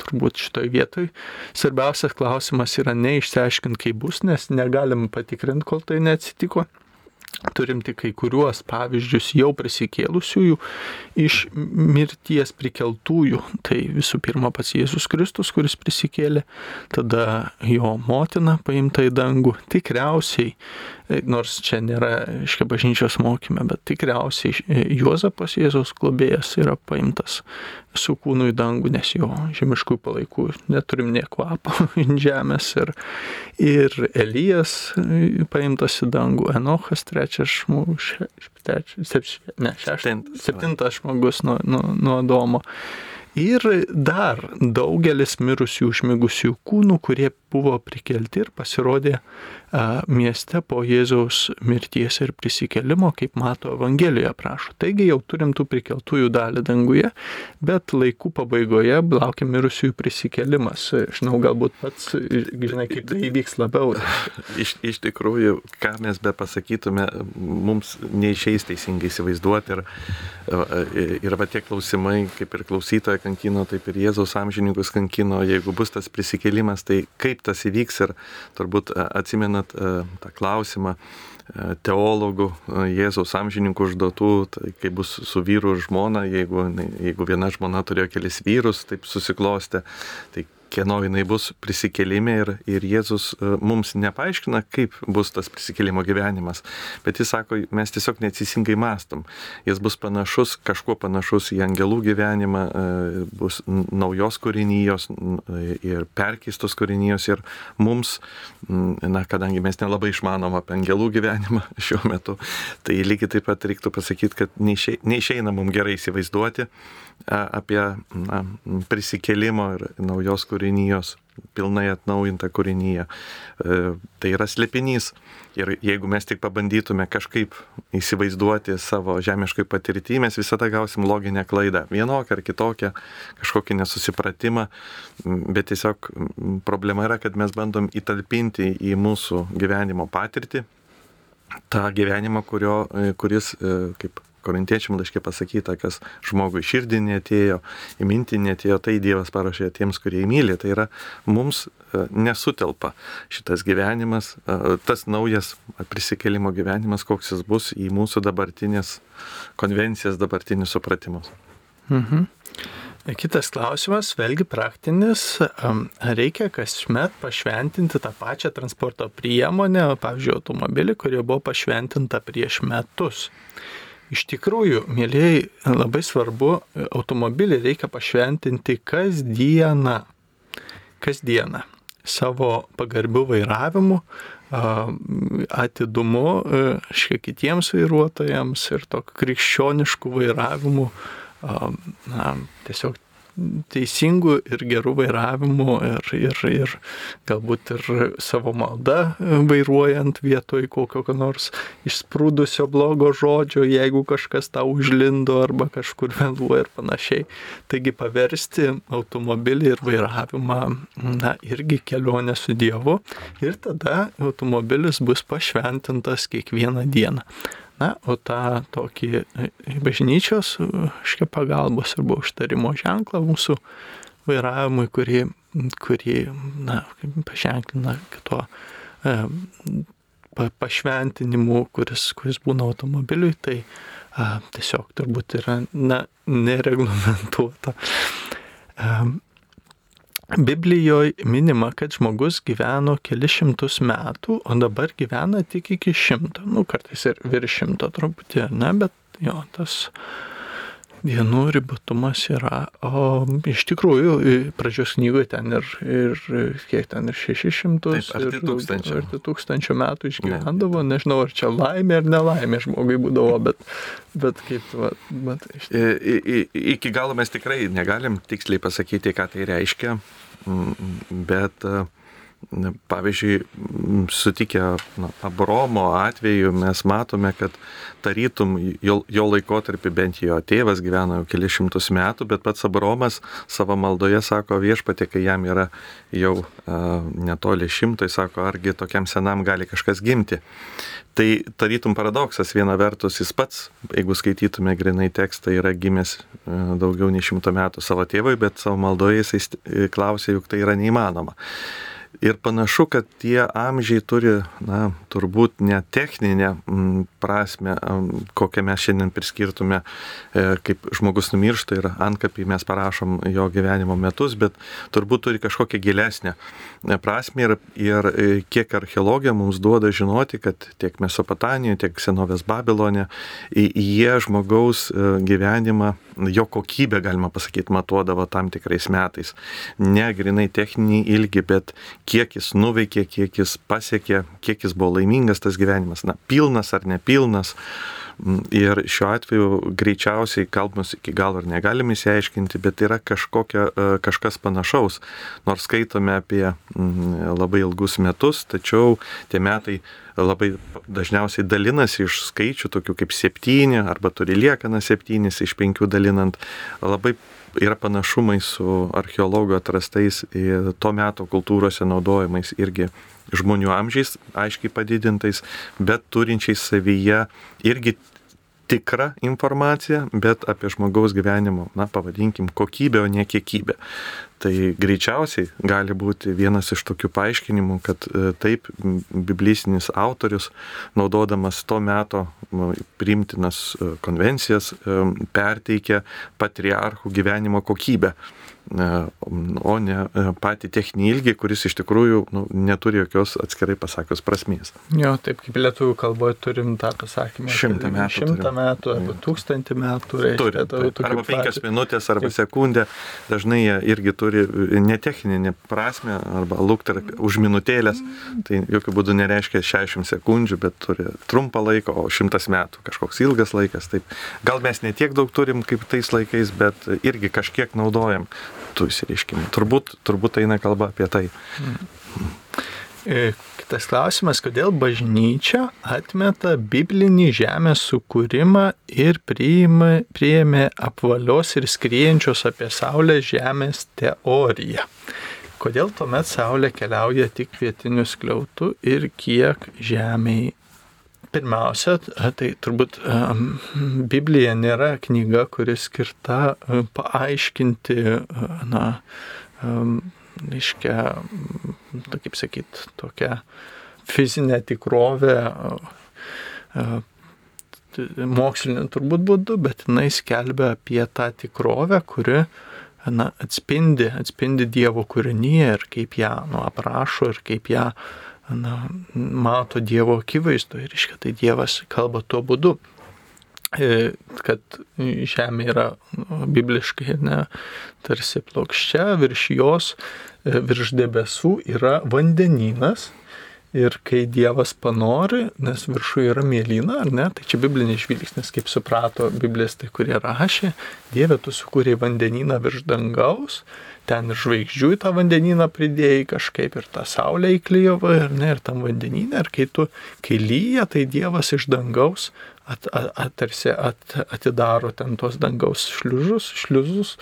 turbūt šitoj vietoj svarbiausias klausimas yra neišsiaiškinti, kaip bus, nes negalim patikrinti, kol tai neatsitiko Turim tik kai kuriuos pavyzdžius jau prisikėlusiųjų iš mirties prikeltųjų. Tai visų pirma pats Jėzus Kristus, kuris prisikėlė, tada jo motina paimta į dangų. Tikriausiai, nors čia nėra iškia bažnyčios mokyme, bet tikriausiai Juozapas Jėzaus globėjas yra paimtas su kūnu į dangų, nes jo žemiškų palaikų neturim nie kvapo *laughs* ant žemės. Ir, ir Elijas paimtas į dangų, Enochas trečias žmogus, ne, šeštas, septintas žmogus nuo, nuo, nuo Domo. Ir dar daugelis mirusių užmigusių kūnų, kurie buvo prikelti ir pasirodė mieste po Jėzaus mirties ir prisikelimo, kaip mato Evangelijoje prašo. Taigi jau turim tų prikeltųjų dalį danguje, bet laikų pabaigoje laukia mirusiųjų prisikelimas. Žinau, galbūt pats, žinai, kaip tai įvyks labiau. *laughs* Iš, iš tikrųjų, ką mes be pasakytume, mums neišeis teisingai įsivaizduoti ir, ir va tie klausimai, kaip ir klausytoja kankino, taip ir Jėzaus amžininkus kankino, jeigu bus tas prisikelimas, tai kaip tas įvyks ir turbūt atsimenu prisimenat e, tą klausimą e, teologų, e, Jėzaus amžininkų užduotų, tai kaip bus su vyru ir žmona, jeigu, jeigu viena žmona turėjo kelis vyrus, taip susiklostė, tai kieno jinai bus prisikelime ir, ir Jėzus e, mums nepaaiškina, kaip bus tas prisikelimo gyvenimas, bet jis sako, mes tiesiog neatsisingai mastom. Jis bus panašus, kažkuo panašus į angelų gyvenimą, e, bus naujos kūrinijos ir perkeistos kūrinijos ir mums, na, kadangi mes nelabai išmanom apie angelų gyvenimą *laughs* šiuo metu, tai lygiai taip pat reiktų pasakyti, kad neišeina mums gerai įsivaizduoti, apie na, prisikelimo ir naujos kūrinijos, pilnai atnaujintą kūrinyje. E, tai yra slėpinys. Ir jeigu mes tik pabandytume kažkaip įsivaizduoti savo žemiškai patirtį, mes visada gausim loginę klaidą. Vienokią ar kitokią, kažkokį nesusipratimą. Bet tiesiog problema yra, kad mes bandom įtalpinti į mūsų gyvenimo patirtį tą gyvenimą, kurio, kuris, e, kaip korintiečiam laiškė pasakyta, kas žmogui širdį netėjo, į mintį netėjo, tai Dievas parašė tiems, kurie įmylė. Tai yra mums e, nesutelpa šitas gyvenimas, e, tas naujas prisikelimo gyvenimas, koks jis bus į mūsų dabartinės konvencijas, dabartinius supratimus. Mhm. Kitas klausimas, vėlgi praktinis, reikia kasmet pašventinti tą pačią transporto priemonę, pavyzdžiui, automobilį, kurie buvo pašventinta prieš metus. Iš tikrųjų, mėlyjei, labai svarbu, automobilį reikia pašventinti kasdieną. Kasdieną. Savo pagarbių vairavimų, atidumu, šiek kitiems vairuotojams ir tokiu krikščionišku vairavimu na, tiesiog teisingų ir gerų vairavimų ir, ir, ir galbūt ir savo maldą vairuojant vietoj kokio nors išsprūdusio blogo žodžio, jeigu kažkas tau užlindo arba kažkur vėluoja ir panašiai. Taigi paversti automobilį ir vairavimą, na, irgi kelionę su Dievu ir tada automobilis bus pašventintas kiekvieną dieną. Na, o tą tokį e, bažnyčios škia pagalbos arba užtarimo ženklą mūsų vairavimui, kurį, kurį na, paženklina kito e, pašventinimu, kuris, kuris būna automobiliui, tai a, tiesiog turbūt yra na, nereglamentuota. A, Biblijoje minima, kad žmogus gyveno keli šimtus metų, o dabar gyvena tik iki šimto, nu kartais ir virš šimto truputį, ne, bet jo, tas dienų ribotumas yra, o iš tikrųjų pradžios knygoje ten ir, ir kiek ten ir 600 Taip, arti tūkstančio. arti tūkstančio metų išgyvendavo, nežinau ar čia laimė ar nelaimė žmogui būdavo, bet, bet kaip, va, bet iš I, i, iki galo mes tikrai negalim tiksliai pasakyti, ką tai reiškia, bet uh, Pavyzdžiui, sutikę na, Abromo atveju mes matome, kad tarytum jo, jo laikotarpį bent jo tėvas gyveno jau keli šimtus metų, bet pats Abromas savo maldoje sako viešpatė, kai jam yra jau a, netoli šimtai, sako, argi tokiam senam gali kažkas gimti. Tai tarytum paradoksas, viena vertus jis pats, jeigu skaitytume grinai tekstą, yra gimęs a, daugiau nei šimto metų savo tėvui, bet savo maldoje jisai klausė, juk tai yra neįmanoma. Ir panašu, kad tie amžiai turi, na, turbūt ne techninę m, prasme, kokią mes šiandien priskirtume, e, kaip žmogus numiršta ir ankapį mes parašom jo gyvenimo metus, bet turbūt turi kažkokią gilesnę e, prasme ir, ir e, kiek archeologija mums duoda žinoti, kad tiek Mesopotamijoje, tiek senovės Babilonė, jie žmogaus gyvenimą, jo kokybę, galima pasakyti, matuodavo tam tikrais metais. Ne grinai techninį ilgį, bet kiek jis nuveikė, kiek jis pasiekė, kiek jis buvo laimingas tas gyvenimas, na, pilnas ar nepilnas. Mm, ir šiuo atveju greičiausiai kalbus iki galo ir negalime įsiaiškinti, bet yra kažkokia, e, kažkas panašaus. Nors skaitome apie mm, labai ilgus metus, tačiau tie metai labai dažniausiai dalinasi iš skaičių, tokių kaip septyni, arba turi liekana septynis iš penkių dalinant. Labai yra panašumai su archeologų atrastais to meto kultūrose naudojamais irgi žmonių amžiais, aiškiai padidintais, bet turinčiais savyje irgi tikrą informaciją, bet apie žmogaus gyvenimo, na, pavadinkim, kokybę, o ne kiekybę. Tai greičiausiai gali būti vienas iš tokių paaiškinimų, kad e, taip biblisinis autorius, naudodamas to meto priimtinas e, konvencijas, e, perteikia patriarchų gyvenimo kokybę o ne patį techninį ilgį, kuris iš tikrųjų nu, neturi jokios atskirai pasakios prasmės. Jo, taip kaip lietuvių kalboje turim tą pasakymą. Šimtą metų. Šimtą metų arba tūkstantį metų. Reiškia, turi, turi. Arba penkias minutės, arba sekundę. Dažnai jie irgi turi netechninę prasme, arba luktar už minutėlės. Tai jokių būdų nereiškia 60 sekundžių, bet turi trumpą laiką, o šimtas metų kažkoks ilgas laikas. Taip. Gal mes netiek daug turim kaip tais laikais, bet irgi kažkiek naudojam tų įsireiškimų. Turbūt, turbūt eina kalba apie tai. Kitas klausimas, kodėl bažnyčia atmeta biblinį žemės sukūrimą ir priima, priėmė apvalios ir skriejančios apie Saulę žemės teoriją. Kodėl tuomet Saulė keliauja tik pietiniu skliautu ir kiek žemiai pirmiausia, tai turbūt Biblija nėra knyga, kuri skirta paaiškinti, na, iškia, kaip sakyt, tokią fizinę tikrovę mokslinį turbūt būdu, bet jinai skelbia apie tą tikrovę, kuri na, atspindi, atspindi Dievo kūrinyje ir kaip ją nu, aprašo ir kaip ją na, mato Dievo akivaizdu. Ir iškia, tai Dievas kalba tuo būdu, kad žemė yra nu, bibliškai ne, tarsi plokščia, virš jos, e, virš debesų yra vandenynas. Ir kai Dievas panori, nes viršuje yra mėlyna, ar ne, tai čia biblinis žvilgsnis, kaip suprato biblistai, kurie rašė, Dieve tu sukūrėjai vandenyną virš dangaus ten ir žvaigždžių į tą vandenyną pridėjai kažkaip ir tą saulę įklyjavo ir, ne, ir tam vandenyną. Ir kai tu, kai lyja, tai Dievas iš dangaus at, at, at, tarsi at, atidaro ten tos dangaus šliužus, šliuzus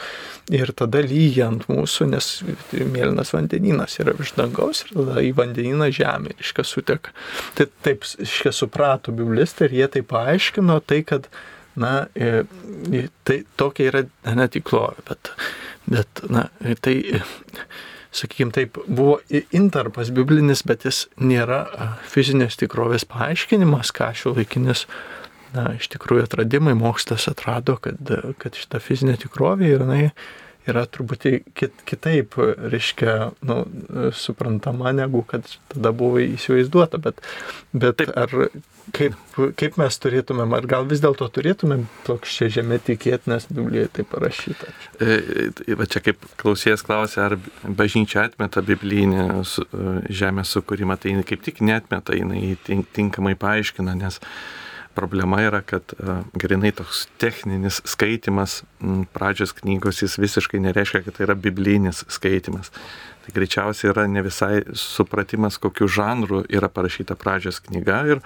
ir tada lyja ant mūsų, nes mėlynas vandenynas yra virš dangaus ir tada į vandenyną žemė, iškas suteka. Tai taip, iškas suprato biblistai ir jie tai paaiškino, tai kad, na, tai tokia yra netiklovė, bet Bet, na, tai, sakykime, taip, buvo intarpas biblinis, bet jis nėra fizinės tikrovės paaiškinimas, ką šio laikinis, na, iš tikrųjų atradimai, mokslas atrado, kad, kad šita fizinė tikrovė ir jinai yra truputį kit, kitaip, reiškia, nu, suprantama, negu kad tada buvo įsivaizduota, bet, bet Taip. ar kaip, kaip mes turėtumėm, ar gal vis dėlto turėtumėm plokščia žemė tikėti, nes Biblijoje tai parašyta. Va čia kaip klausėjas klausė, ar bažnyčia atmeta biblinį e, žemės sukūrimą, tai kaip tik netmeta, jinai tinkamai paaiškina, nes problema yra, kad uh, grinai toks techninis skaitimas pradžios knygos jis visiškai nereiškia, kad tai yra biblinis skaitimas. Tai greičiausiai yra ne visai supratimas, kokiu žanru yra parašyta pradžios knyga ir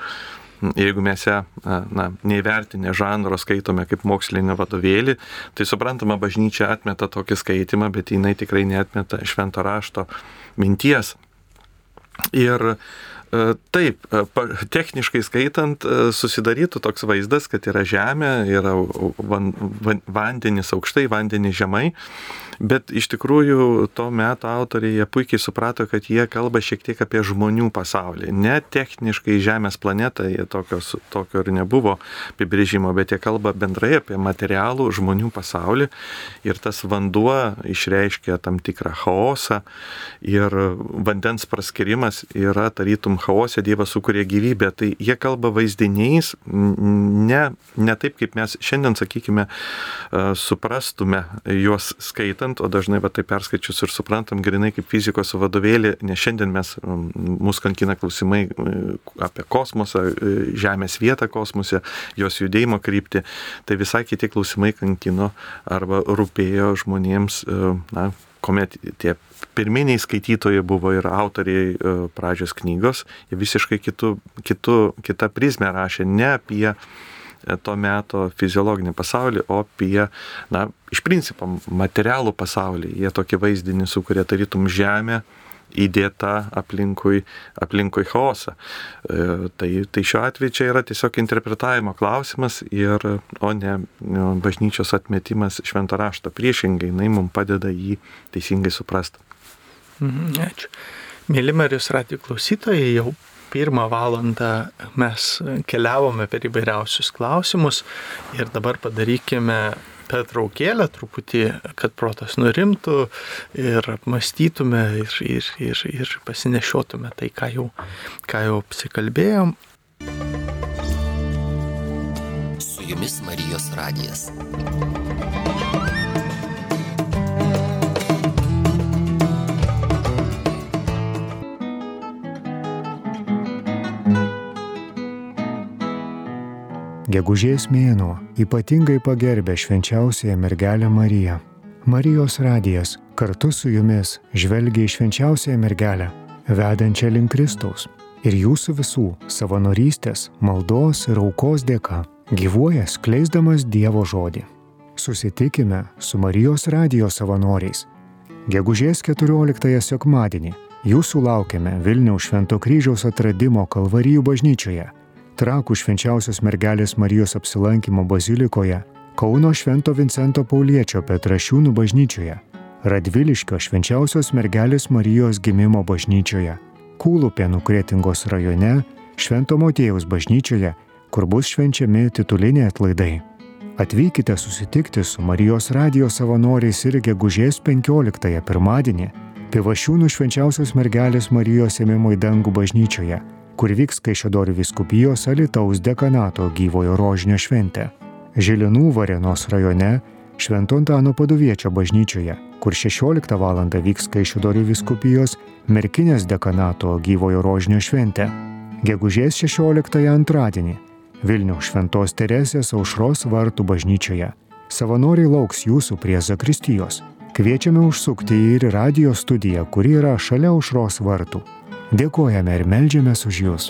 jeigu mes ją na, neįvertinę žanro skaitome kaip mokslinį vadovėlį, tai suprantama, bažnyčia atmeta tokį skaitimą, bet jinai tikrai neatmeta švento rašto minties. Ir E, taip, e, techniškai skaitant, e, susidarytų toks vaizdas, kad yra žemė, yra van, van, vandenis aukštai, vandenis žemai, bet iš tikrųjų to meto autoriai puikiai suprato, kad jie kalba šiek tiek apie žmonių pasaulį. Ne techniškai Žemės planetą, jie tokios, tokio ir nebuvo apibrėžimo, bet jie kalba bendrai apie materialų žmonių pasaulį ir tas vanduo išreiškia tam tikrą chaosą ir vandens praskirimas yra tarytum chaose Dievas sukuria gyvybę, tai jie kalba vaizdiniais, ne, ne taip, kaip mes šiandien, sakykime, suprastume juos skaitant, o dažnai va tai perskaičius ir suprantam grinai kaip fizikos vadovėlį, nes šiandien mes, mus kankina klausimai apie kosmosą, Žemės vietą kosmose, jos judėjimo kryptį, tai visai kiti klausimai kankino arba rūpėjo žmonėms, na, kuomet tie pirminiai skaitytojai buvo ir autoriai e, pradžios knygos, jie visiškai kitų, kitų, kitą prizmę rašė ne apie e, to meto fiziologinį pasaulį, o apie, na, iš principo, materialų pasaulį. Jie tokį vaizdinį sukuria tarytum žemę, įdėta aplinkui, aplinkui chaosą. E, tai, tai šiuo atveju čia yra tiesiog interpretavimo klausimas, ir, o ne bažnyčios atmetimas šventą raštą. Priešingai, jinai mums padeda jį teisingai suprasti. Mhm, ačiū. Mėly Marijos radijo klausytojai, jau pirmą valandą mes keliavome per įvairiausius klausimus ir dabar padarykime pertraukėlę truputį, kad protas nurimtų ir apmastytume ir, ir, ir, ir pasinešiotume tai, ką jau, ką jau apsikalbėjom. Su jumis Marijos radijas. Gegužės mėnuo ypatingai pagerbė švenčiausiąją mergelę Mariją. Marijos radijas kartu su jumis žvelgia į švenčiausiąją mergelę, vedančią link Kristaus. Ir jūsų visų savanorystės, maldos ir aukos dėka gyvuoja skleisdamas Dievo žodį. Susitikime su Marijos radijos savanoriais. Gegužės 14 sekmadienį jūsų laukiame Vilniaus Švento kryžiaus atradimo Kalvarijų bažnyčioje Trakų švenčiausios mergelės Marijos apsilankimo bazilikoje, Kauno Švento Vincento Pauliečio Petrašiūnų bažnyčioje, Radviliškio švenčiausios mergelės Marijos gimimo bažnyčioje, Kūlupėnų Kretingos rajone, Švento Motėjaus bažnyčioje, kur bus švenčiami tituliniai atlaidai. Atvykite susitikti su Marijos radijos savanoriais ir gegužės 15 pirmadienį Pivašiūnų švenčiausios mergelės Marijos ėmimo į dangų bažnyčioje, kur vyks Kaišėdorių viskupijos Alitaus dekanato gyvojo rožinio šventė. Žilinų Varenos rajone Švento Antano paduviečio bažnyčioje, kur 16 val. vyks Kaišėdorių viskupijos Merkinės dekanato gyvojo rožinio šventė. Gegužės 16 antradienį Vilniaus Šventos Teresės aušros vartų bažnyčioje. Savanoriai lauks jūsų prie Zakristijos. Kviečiame užsukti ir radio studiją, kuri yra šalia aušros vartų. Dėkojame ir melžiamės už jūs.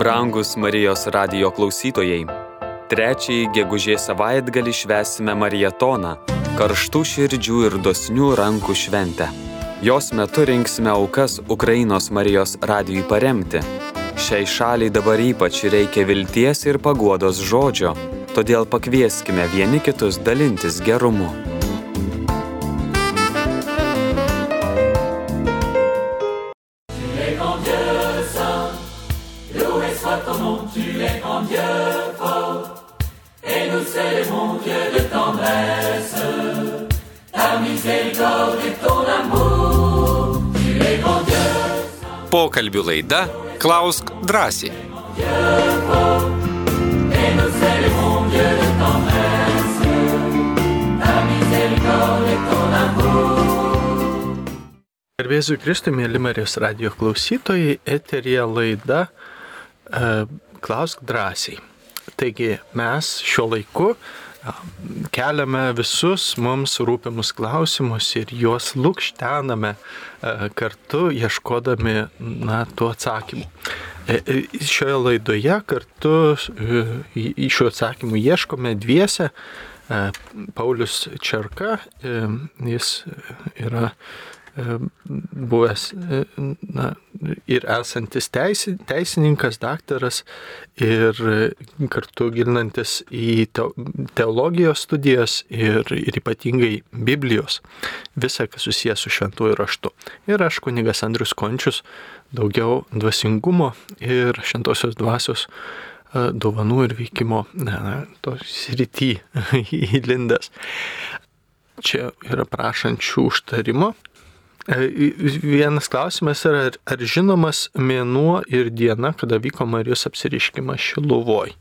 Brangus Marijos radio klausytojai, trečiąjį gegužės savaitgalį švesime Marijatoną - karštų širdžių ir dosnių rankų šventę. Jos metu rinksime aukas Ukrainos Marijos radijui paremti. Šiai šaliai dabar ypač reikia vilties ir paguodos žodžio, todėl pakvieskime vieni kitus dalintis gerumu. Pokalbių laida Klausk drąsiai. Garbėsiu Kristui, mėly Marijos radio klausytojai, eterija laida e, Klausk drąsiai. Taigi mes šiuo laiku e, keliame visus mums rūpimus klausimus ir juos lūkštename e, kartu ieškodami na, tų atsakymų. E, e, šioje laidoje kartu e, šių atsakymų ieškome dviese. Paulius Čerka, jis yra buvęs e, na, ir esantis teisi, teisininkas, daktaras ir e, kartu gilinantis į teo- teologijos studijas ir, ir ypatingai Biblijos, visą, kas susijęs su šventųjų raštu. Ir aš, kunigas Andrius Končius, daugiau dvasingumo ir šventosios dvasios e, dovanų ir veikimo na, na, to srity *laughs* įlindęs. Čia yra prašančių užtarimo. E, Vienas klausimas yra, ar, ar žinomas mėnuo ir diena, kada vyko Marijos apsiriškimas Šiluvoj.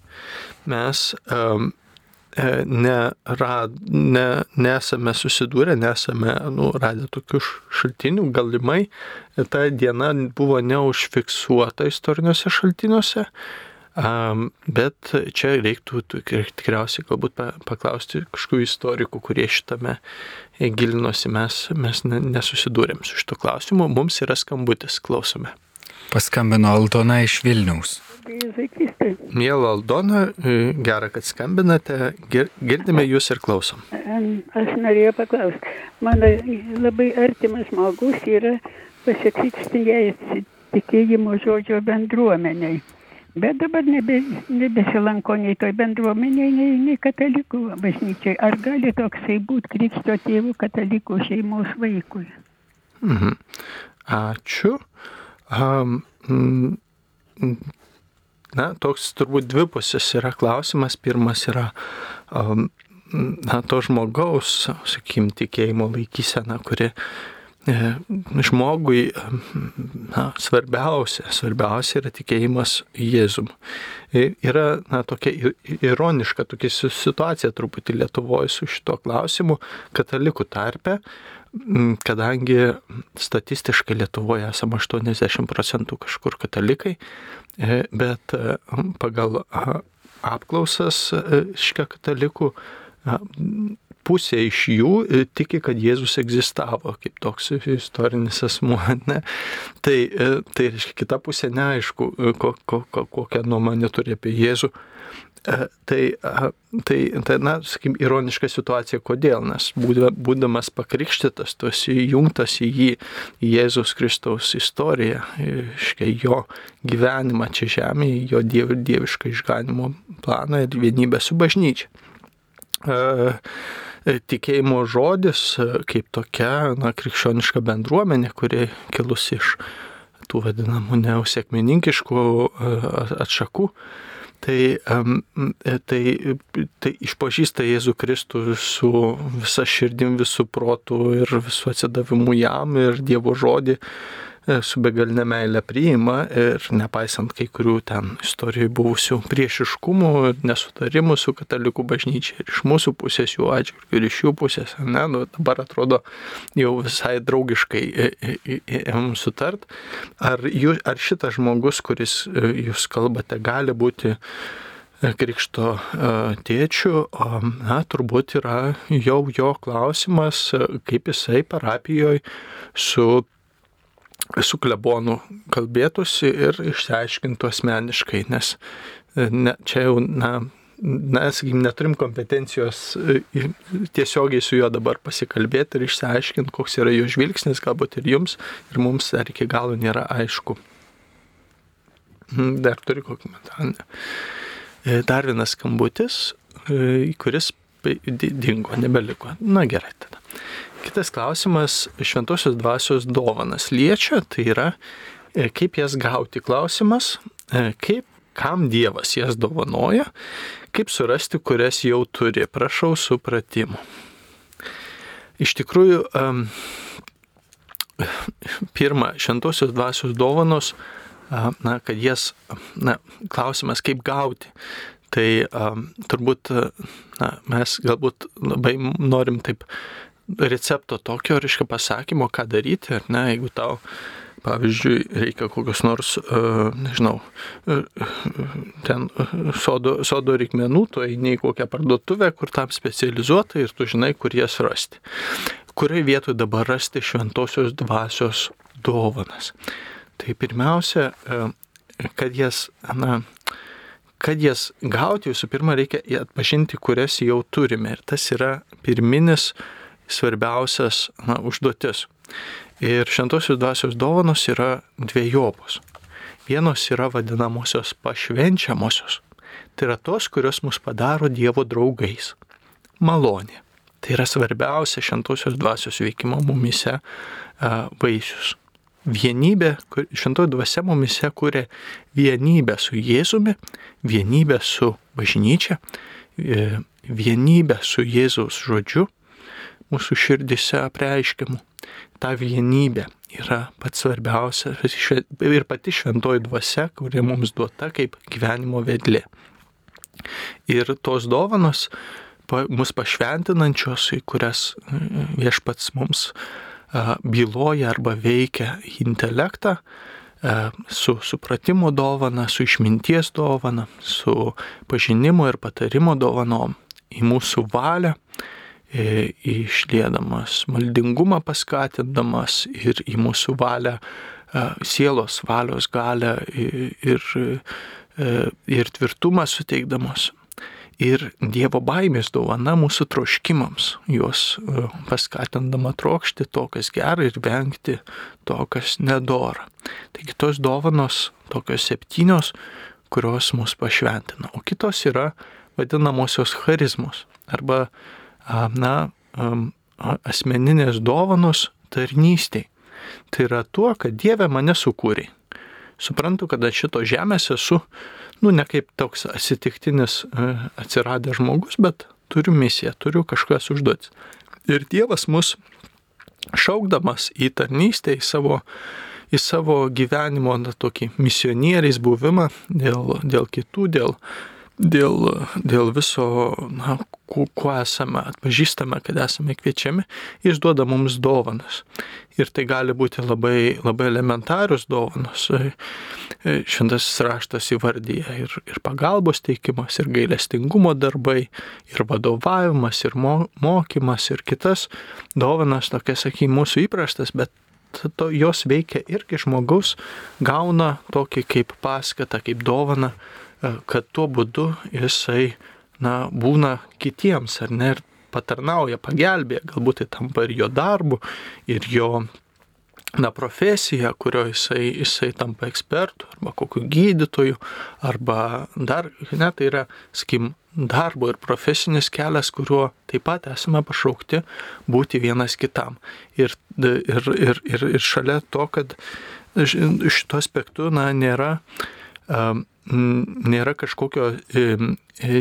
Mes um, nerad, ne, nesame susidūrę, nesame nu, radę tokių šaltinių, galimai ta diena buvo neužfiksuota istoriniuose šaltiniuose, um, bet čia reiktų tik- tikriausiai galbūt pa- paklausti kažkokių istorikų, kurie šitame gilinosi, mes, mes ne- nesusidūrėm su šito klausimu, mums yra skambutis, klausome. Paskambino Aldona iš Vilniaus. Mėla Aldona, e, gera, kad skambinate, Gir- girdime jūs ir klausom. Aš norėjau paklausti. Mano labai artimas žmogus yra pasikrikštijęs tikėjimo žodžio bendruomeniai. Bet dabar nebe, nebesilanko nei toj bendruomeniai, nei, nei katalikų bažnyčiai. Ar gali toksai būti krikšto tėvų katalikų šeimos vaikui? Mhm. Ačiū. Um, na, toks turbūt dvipusis yra klausimas. Pirmas yra um, na, to žmogaus, sakykim, tikėjimo laikysena, kuri e, žmogui em, na, svarbiausia, svarbiausia yra tikėjimas Jėzum. Ir Yra na, tokia ironiška tokia si- situacija truputį Lietuvoje su šito klausimu katalikų tarpe, kadangi statistiškai Lietuvoje esame 80 procentų kažkur katalikai, e, bet e, pagal apklausas e, škia katalikų pusė iš jų e, tiki, kad Jėzus egzistavo kaip toks istorinis asmuo. Ne? Tai, e, tai reiškia, kita pusė neaišku, e, ko, ko, ko, kokią nuomonę turi apie Jėzų. Tai, tai, tai na, sakykim, ironiška situacija, kodėl, nes būdamas pakrikštytas, tu esi įjungtas į jį, į Jėzus Kristaus istoriją, iškai jo gyvenimą čia žemėje, jo diev, dievišką išganimo planą ir vienybę su bažnyčia. Tikėjimo žodis kaip tokia na, krikščioniška bendruomenė, kuri kilus iš tų vadinamų neusekmininkiškų atšakų, tai, tai, tai išpažįsta Jėzų Kristų su visa širdim, visų protų ir visų atsidavimu jam ir Dievo žodį. e, su begalinė meilė priima ir nepaisant kai kurių ten istorijoje buvusių priešiškumų ir nesutarimų su katalikų bažnyčia ir iš mūsų pusės jų atžvilgių ir iš jų pusės, ne, nu, dabar atrodo jau visai draugiškai ėmėm sutart, ar, jų, ar šitas žmogus, kuris e, jūs kalbate, gali būti krikšto tėčių, na, turbūt yra jau jo klausimas, kaip jisai parapijoje su, su klebonu kalbėtųsi ir išsiaiškintų asmeniškai, nes ne, čia jau, na, na, sakykim, neturim kompetencijos tiesiogiai su juo dabar pasikalbėti ir išsiaiškinti, koks yra jo žvilgsnis, galbūt ir jums, ir mums dar iki galo nėra aišku. Dar turi kokį komentarą. Dar vienas skambutis, kuris dingo, nebeliko. Na gerai tada. Kitas klausimas - šventosios dvasios dovanas liečia, tai yra kaip jas gauti klausimas, kaip, kam Dievas jas dovanoja, kaip surasti, kurias jau turi. Prašau supratimo. Iš tikrųjų, pirma, šventosios dvasios dovanos na, kad jas, na, klausimas, kaip gauti. Tai um, turbūt na, mes galbūt labai norim taip recepto tokio, reiškia pasakymo, ką daryti, ar ne, jeigu tau, pavyzdžiui, reikia kokios nors, uh, nežinau, uh, ten sodo, sodo reikmenų, tu eini į kokią parduotuvę, kur tam specializuota ir tu žinai, kur jas rasti. Kurioje vietoje dabar rasti šventosios dvasios dovanas. Tai pirmiausia, e, kad jas, na, kad jas gauti, visų pirma, reikia atpažinti, kurias jau turime. Ir tas yra pirminis svarbiausias na, užduotis. Ir šventosios dvasios dovanos yra dviejopos. Vienos yra vadinamosios pašvenčiamosios. Tai yra tos, kurios mus padaro Dievo draugais. Malonė. Tai yra svarbiausia šventosios dvasios veikimo mumise vaisius vienybė, šventoji dvasia mumise kuria vienybę su Jėzumi, vienybę su bažnyčia, e, vienybę su Jėzaus žodžiu, mūsų širdise apreiškiamu. Ta vienybė yra pats svarbiausia ir pati šventoji dvasia, kuri mums duota kaip gyvenimo vedlė. Ir tos dovanos mus pašventinančios, į kurias e, viešpats mums byloja arba veikia intelektą su supratimo dovana, su išminties dovana, su pažinimo ir patarimo dovanom į mūsų valią, išlėdamas maldingumą paskatindamas ir į mūsų valią sielos valios galę ir, ir tvirtumą suteikdamas ir Dievo baimės dovana mūsų troškimams, juos e, paskatindama trokšti to, kas gera ir vengti to, kas nedora. Taigi tos dovanos, tokios septynios, kurios mus pašventina, o kitos yra vadinamosios charizmos arba, na, asmeninės dovanos tarnystėj. Tai yra tuo, kad Dieve mane sukūrė. Suprantu, kad aš šito žemės esu nu, ne kaip toks atsitiktinis e, atsiradęs žmogus, bet turiu misiją, turiu kažkas užduotis. Ir Dievas mus šaukdamas į tarnystę, į savo, į savo gyvenimo na, tokį misionieriais buvimą dėl, dėl kitų, dėl, dėl, dėl viso, na, kuo, esame, atpažįstame, kad esame kviečiami, jis duoda mums dovanas. Ir tai gali būti labai, labai elementarius dovanos. Šventasis raštas įvardyja ir, ir pagalbos teikimas, ir gailestingumo darbai, ir vadovavimas, ir mo, mokymas, ir kitas dovanas, tokia, sakykime, mūsų įprastas, bet to, jos veikia irgi žmogus gauna tokį kaip paskatą, kaip dovana kad tuo būdu jisai, na, būna kitiems, ar ne, ir patarnauja, pagelbėja, galbūt tai tampa ir jo darbu, ir jo na, profesija, kurioje jisai, jisai tampa ekspertu arba kokiu gydytoju, arba dar, ne, tai yra, skim, darbo ir profesinis kelias, kuriuo taip pat esame pašaukti būti vienas kitam. Ir, ir, ir, ir, ir šalia to, kad šito aspektu, na, nėra, nėra kažkokio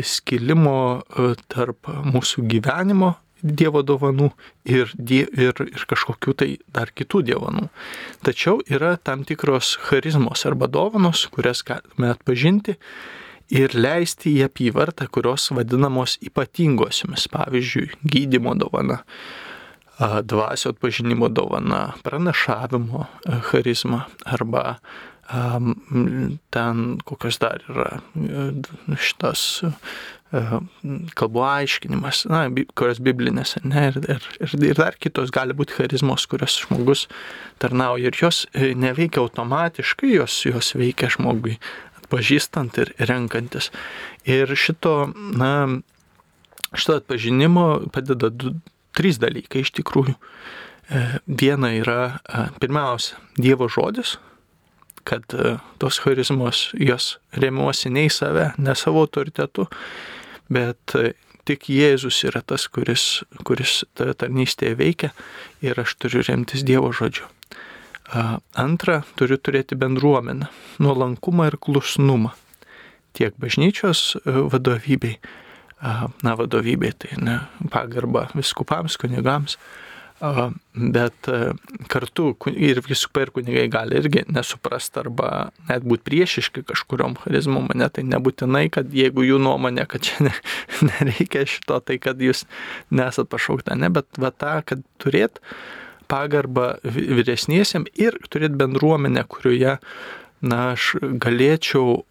skilimo tarp mūsų gyvenimo Dievo dovanų ir, die, ir, ir kažkokių tai dar kitų dovanų. Tačiau yra tam tikros charizmos arba dovanos, kurias galime atpažinti ir leisti į apyvartą, kurios vadinamos ypatingosiomis, pavyzdžiui, gydimo dovana, dvasio atpažinimo dovana, pranašavimo charizma arba ten kokios dar yra šitas kalbų aiškinimas, na, kurios biblinės, ne, ir, ir, ir, ir dar kitos gali būti charizmos, kurias žmogus tarnauja ir jos e, neveikia automatiškai, jos, jos veikia žmogui atpažįstant ir renkantis. Ir šito, na, šito atpažinimo padeda du, trys dalykai iš tikrųjų. E, viena yra e, pirmiausia Dievo žodis, kad tos charizmos jos remiuosi ne į save, ne savo autoritetu, bet e, tik Jėzus yra tas, kuris, kuris toje tarnystėje veikia ir aš turiu remtis Dievo žodžiu. Antra, turiu turėti bendruomenę, nuolankumą ir klusnumą. Tiek bažnyčios e, vadovybei, na vadovybei tai ne pagarba viskupams, kunigams, bet e, kartu ir viskupai ir kunigai gali irgi nesuprasti arba net būti priešiški kažkuriom charizmom, ne, tai nebūtinai, kad jeigu jų nuomonė, kad čia ne, *laughs* nereikia šito, tai kad jūs nesat pašaukta, ne, bet va tą, kad turėt pagarbą vyresniesiam ir turėt bendruomenę, kurioje na, aš galėčiau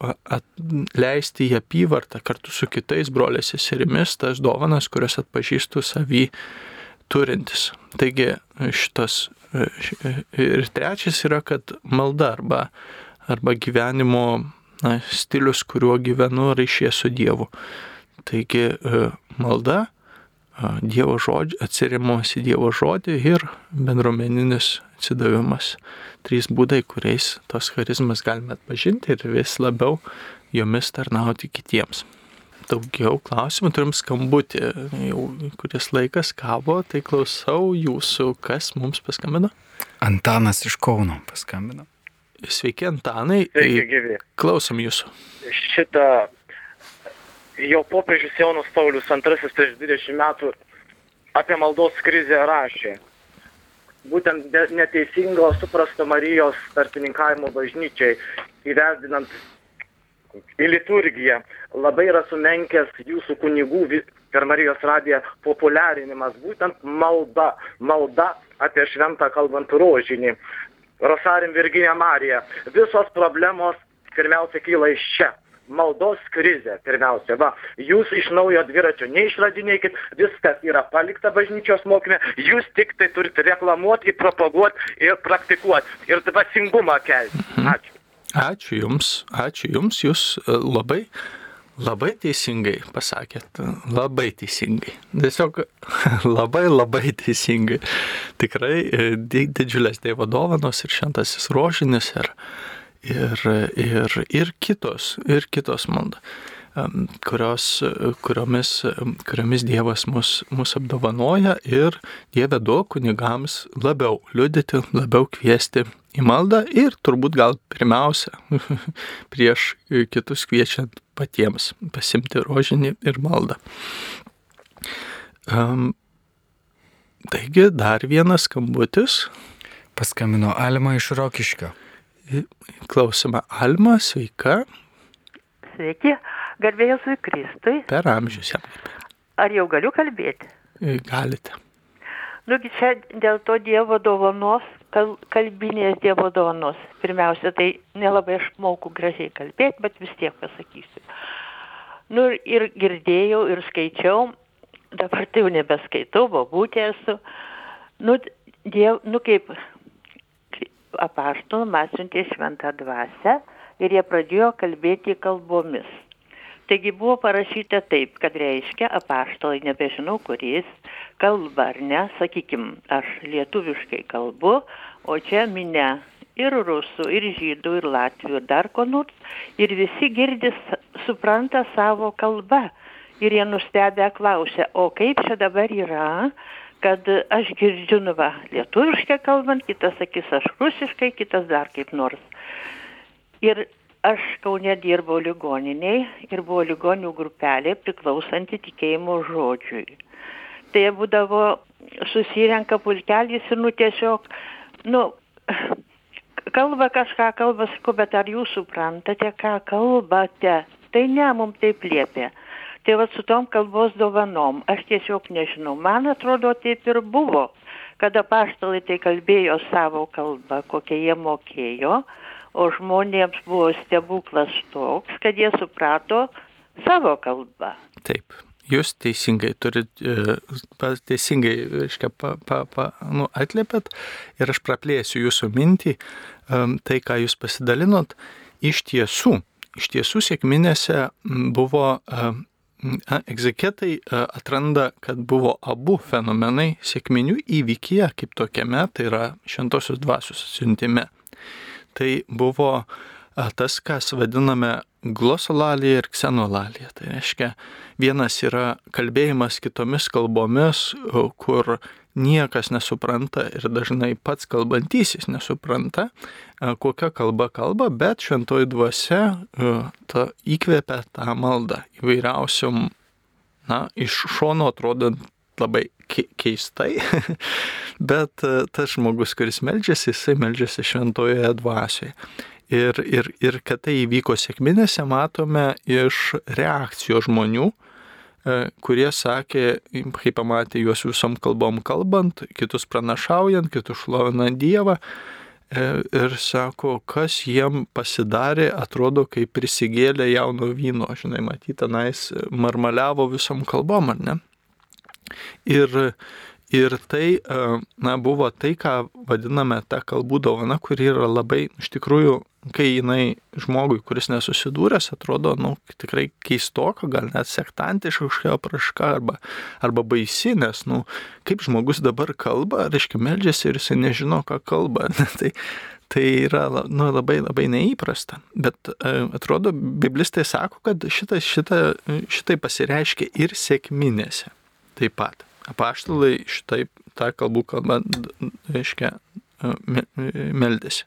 leisti į apyvartą kartu su kitais broliais seserimis tas dovanas, kurias atpažįstu savy turintis. Taigi šitas ir trečias yra, kad malda arba, arba gyvenimo na, stilius, kuriuo gyvenu ryšė su Dievu. Taigi malda, Dievo žodžiu, atsirimas į Dievo žodį ir bendruomeninis atsidavimas. Trys būdai, kuriais tos charizmas galime atpažinti ir vis labiau jomis tarnauti kitiems daugiau klausimų, turim skambutį, jau kuris laikas kabo, tai klausau jūsų, kas mums paskambino? Antanas iš Kauno paskambino. Sveiki, Antanai. Sveiki, gyvi. Klausom jūsų. Šitą jo popiežius Jonas Paulius II prieš 20 metų apie maldos krizę rašė. Būtent neteisingo suprasto Marijos tarpininkavimo bažnyčiai įverdinant į liturgiją labai yra sumenkęs jūsų kunigų per Marijos radiją populiarinimas, būtent malda, malda apie šventą kalbant rožinį. Rosarim Virginija Marija. Visos problemos pirmiausia kyla iš čia. Maldos krizė pirmiausia. Va, jūs iš naujo dviračio neišradinėkit, viskas yra palikta bažnyčios mokymė, jūs tik tai turite reklamuoti, propaguoti ir praktikuoti ir dvasingumą kelti. Ačiū. Ačiū Jums, ačiū Jums, Jūs e, labai, labai teisingai pasakėt, labai teisingai. Tiesiog *laughs* labai, labai teisingai. Tikrai e, didžiulės Dievo dovanos ir šventasis rožinis ir, ir, ir, ir kitos, ir kitos malda kurios, kuriomis, kuriomis Dievas mus, mus apdovanoja ir Dieve duok kunigams labiau liudyti, labiau kviesti į maldą ir turbūt gal pirmiausia *laughs* prieš kitus kviečiant patiems pasimti rožinį ir maldą. Um, taigi dar vienas skambutis. Paskambino Alma iš Rokiškio. Klausime Alma, sveika. Sveiki, garbėjus Kristui. Per amžius jam. Ar jau galiu kalbėti? Galite. Nugi čia dėl to Dievo dovanos, kal, kalbinės Dievo dovanos. Pirmiausia, tai nelabai aš moku gražiai kalbėti, bet vis tiek pasakysiu. Nu ir girdėjau ir skaičiau, dabar tai jau nebeskaitau, bobutė esu. Nu, diev, nu kaip apaštalų man siuntė šventą dvasę ir jie pradėjo kalbėti kalbomis. Taigi buvo parašyta taip, kad reiškia apaštalai, nebežinau kuris, kalba ar ne, sakykim, aš lietuviškai kalbu, o čia minė ir rusų, ir žydų, ir latvių, ir dar ko nors, ir visi girdis, supranta savo kalbą. Ir jie nustebę klausia, o kaip čia dabar yra, kad aš girdžiu, nu va, lietuviškai kalbant, kitas sakys aš rusiškai, kitas dar kaip nors. Ir aš Kaune dirbau ligoniniai ir buvo ligonių grupelė priklausanti tikėjimo žodžiui. Tai būdavo susirenka pulkelis ir nu tiesiog, nu, kalba kažką kalba, sakau, bet ar jūs suprantate, ką kalbate? Tai ne, mums taip liepia. Tai va su tom kalbos dovanom, aš tiesiog nežinau, man atrodo taip ir buvo, kada paštalai tai kalbėjo savo kalbą, kokią jie mokėjo, o žmonėms buvo stebuklas toks, kad jie suprato savo kalbą. Taip, jūs teisingai turit, e, teisingai, reiškia, pa, pa, pa, nu, atlėpėt ir aš praplėsiu jūsų mintį, tai, ką jūs pasidalinot, iš tiesų, iš tiesų sėkminėse buvo egzeketai atranda, kad buvo abu fenomenai sėkminių įvykyje kaip tokiame, tai yra šventosios dvasios siuntime tai buvo tas, kas vadiname glosolalija ir ksenolalija. Tai reiškia, vienas yra kalbėjimas kitomis kalbomis, kur niekas nesupranta ir dažnai pats kalbantysis nesupranta, kokią kalbą kalba, bet šventoji dvasia ta, įkvėpia tą maldą įvairiausiom, na, iš šono atrodant labai keistai, *laughs* bet e, tas žmogus, kuris melžiasi, jisai melžiasi šventojoje dvasioje. Ir, ir, ir kad tai įvyko sėkminėse, matome iš reakcijos žmonių, e, kurie sakė, kai pamatė juos visom kalbom kalbant, kitus pranašaujant, kitus šlovinant Dievą, e, ir sako, kas jiem pasidarė, atrodo, kaip prisigėlė jauno vyno, žinai, matyta, nais marmaliavo visom kalbom, ar ne? Ir, ir tai na, buvo tai, ką vadiname ta kalbų dovana, kuri yra labai, iš tikrųjų, kai jinai žmogui, kuris nesusidūręs, atrodo, nu, tikrai keistoka, gal net sektantiška kažkokia praška arba, arba baisi, nes, nu, kaip žmogus dabar kalba, reiškia, meldžiasi ir jisai nežino, ką kalba. *laughs* tai, tai yra nu, labai labai neįprasta. Bet atrodo, biblistai sako, kad šitai, šita, šitai pasireiškia ir sėkminėse taip pat. Apaštalai šitaip tą kalbų kalbą, reiškia, e, meldėsi.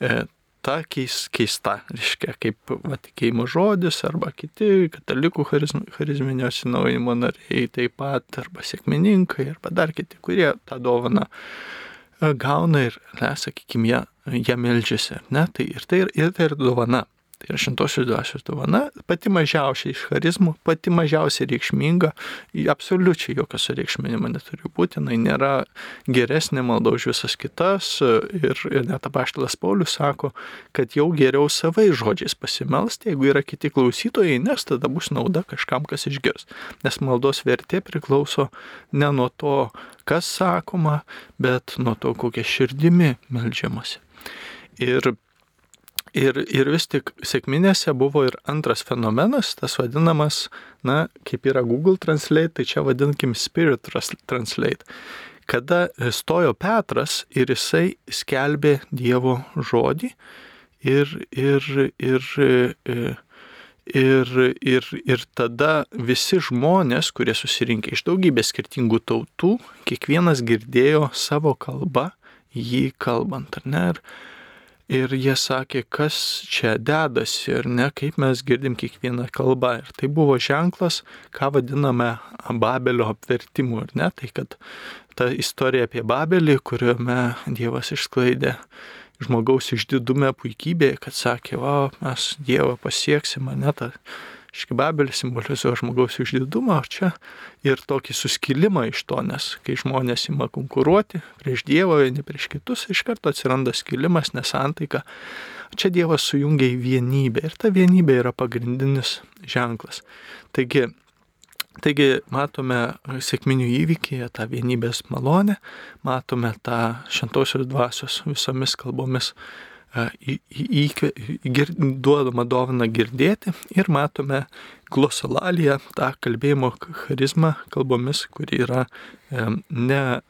E, ta keis, keista, reiškia, kaip tikėjimo žodis arba kiti katalikų charizminio sinaujimo nariai taip pat, arba sėkmininkai, arba dar kiti, kurie tą dovaną e, gauna ir, ne, sakykime, jie, jie meldžiasi. Ne? Tai ir tai, ir tai yra dovana. Tai yra šventosios dvasios dovana, pati mažiausia iš charizmų, pati mažiausiai reikšminga, absoliučiai jokio sureikšminimo neturi būti, jinai nėra geresnė malda už visas kitas ir, ir net apaštalas Paulius sako, kad jau geriau savai žodžiais pasimelsti, jeigu yra kiti klausytojai, nes tada bus nauda kažkam, kas išgirs. Nes maldos vertė priklauso ne nuo to, kas sakoma, bet nuo to, kokia širdimi melžiamasi. Ir Ir, ir vis tik sėkminėse buvo ir antras fenomenas, tas vadinamas, na, kaip yra Google Translate, tai čia vadinkim Spirit Translate. Kada stojo Petras ir jisai skelbė Dievo žodį ir, ir, ir, ir, ir, ir tada visi žmonės, kurie susirinkė iš daugybės skirtingų tautų, kiekvienas girdėjo savo kalbą jį kalbant, ar ne? Ir, Ir jie sakė, kas čia dedasi ir ne, kaip mes girdim kiekvieną kalbą. Ir tai buvo ženklas, ką vadiname Babelio apvertimu, ar ne? Tai kad ta istorija apie Babelį, kuriame Dievas išsklaidė žmogaus išdidume puikybėje, kad sakė, va, mes Dievą pasieksim, ne, ta Škibabelis simbolizuoja žmogaus išdidumą, čia ir tokį suskilimą iš to, nes kai žmonės ima konkuruoti prieš Dievą, vieni prieš kitus, iš karto atsiranda skilimas, nesantaika. Čia Dievas sujungia į vienybę ir ta vienybė yra pagrindinis ženklas. Taigi, Taigi matome sėkminių įvykyje tą vienybės malonę, matome tą šventosios dvasios visomis kalbomis duodama dovana girdėti ir matome glosolaliją, tą kalbėjimo charizmą kalbomis, kuri yra ne,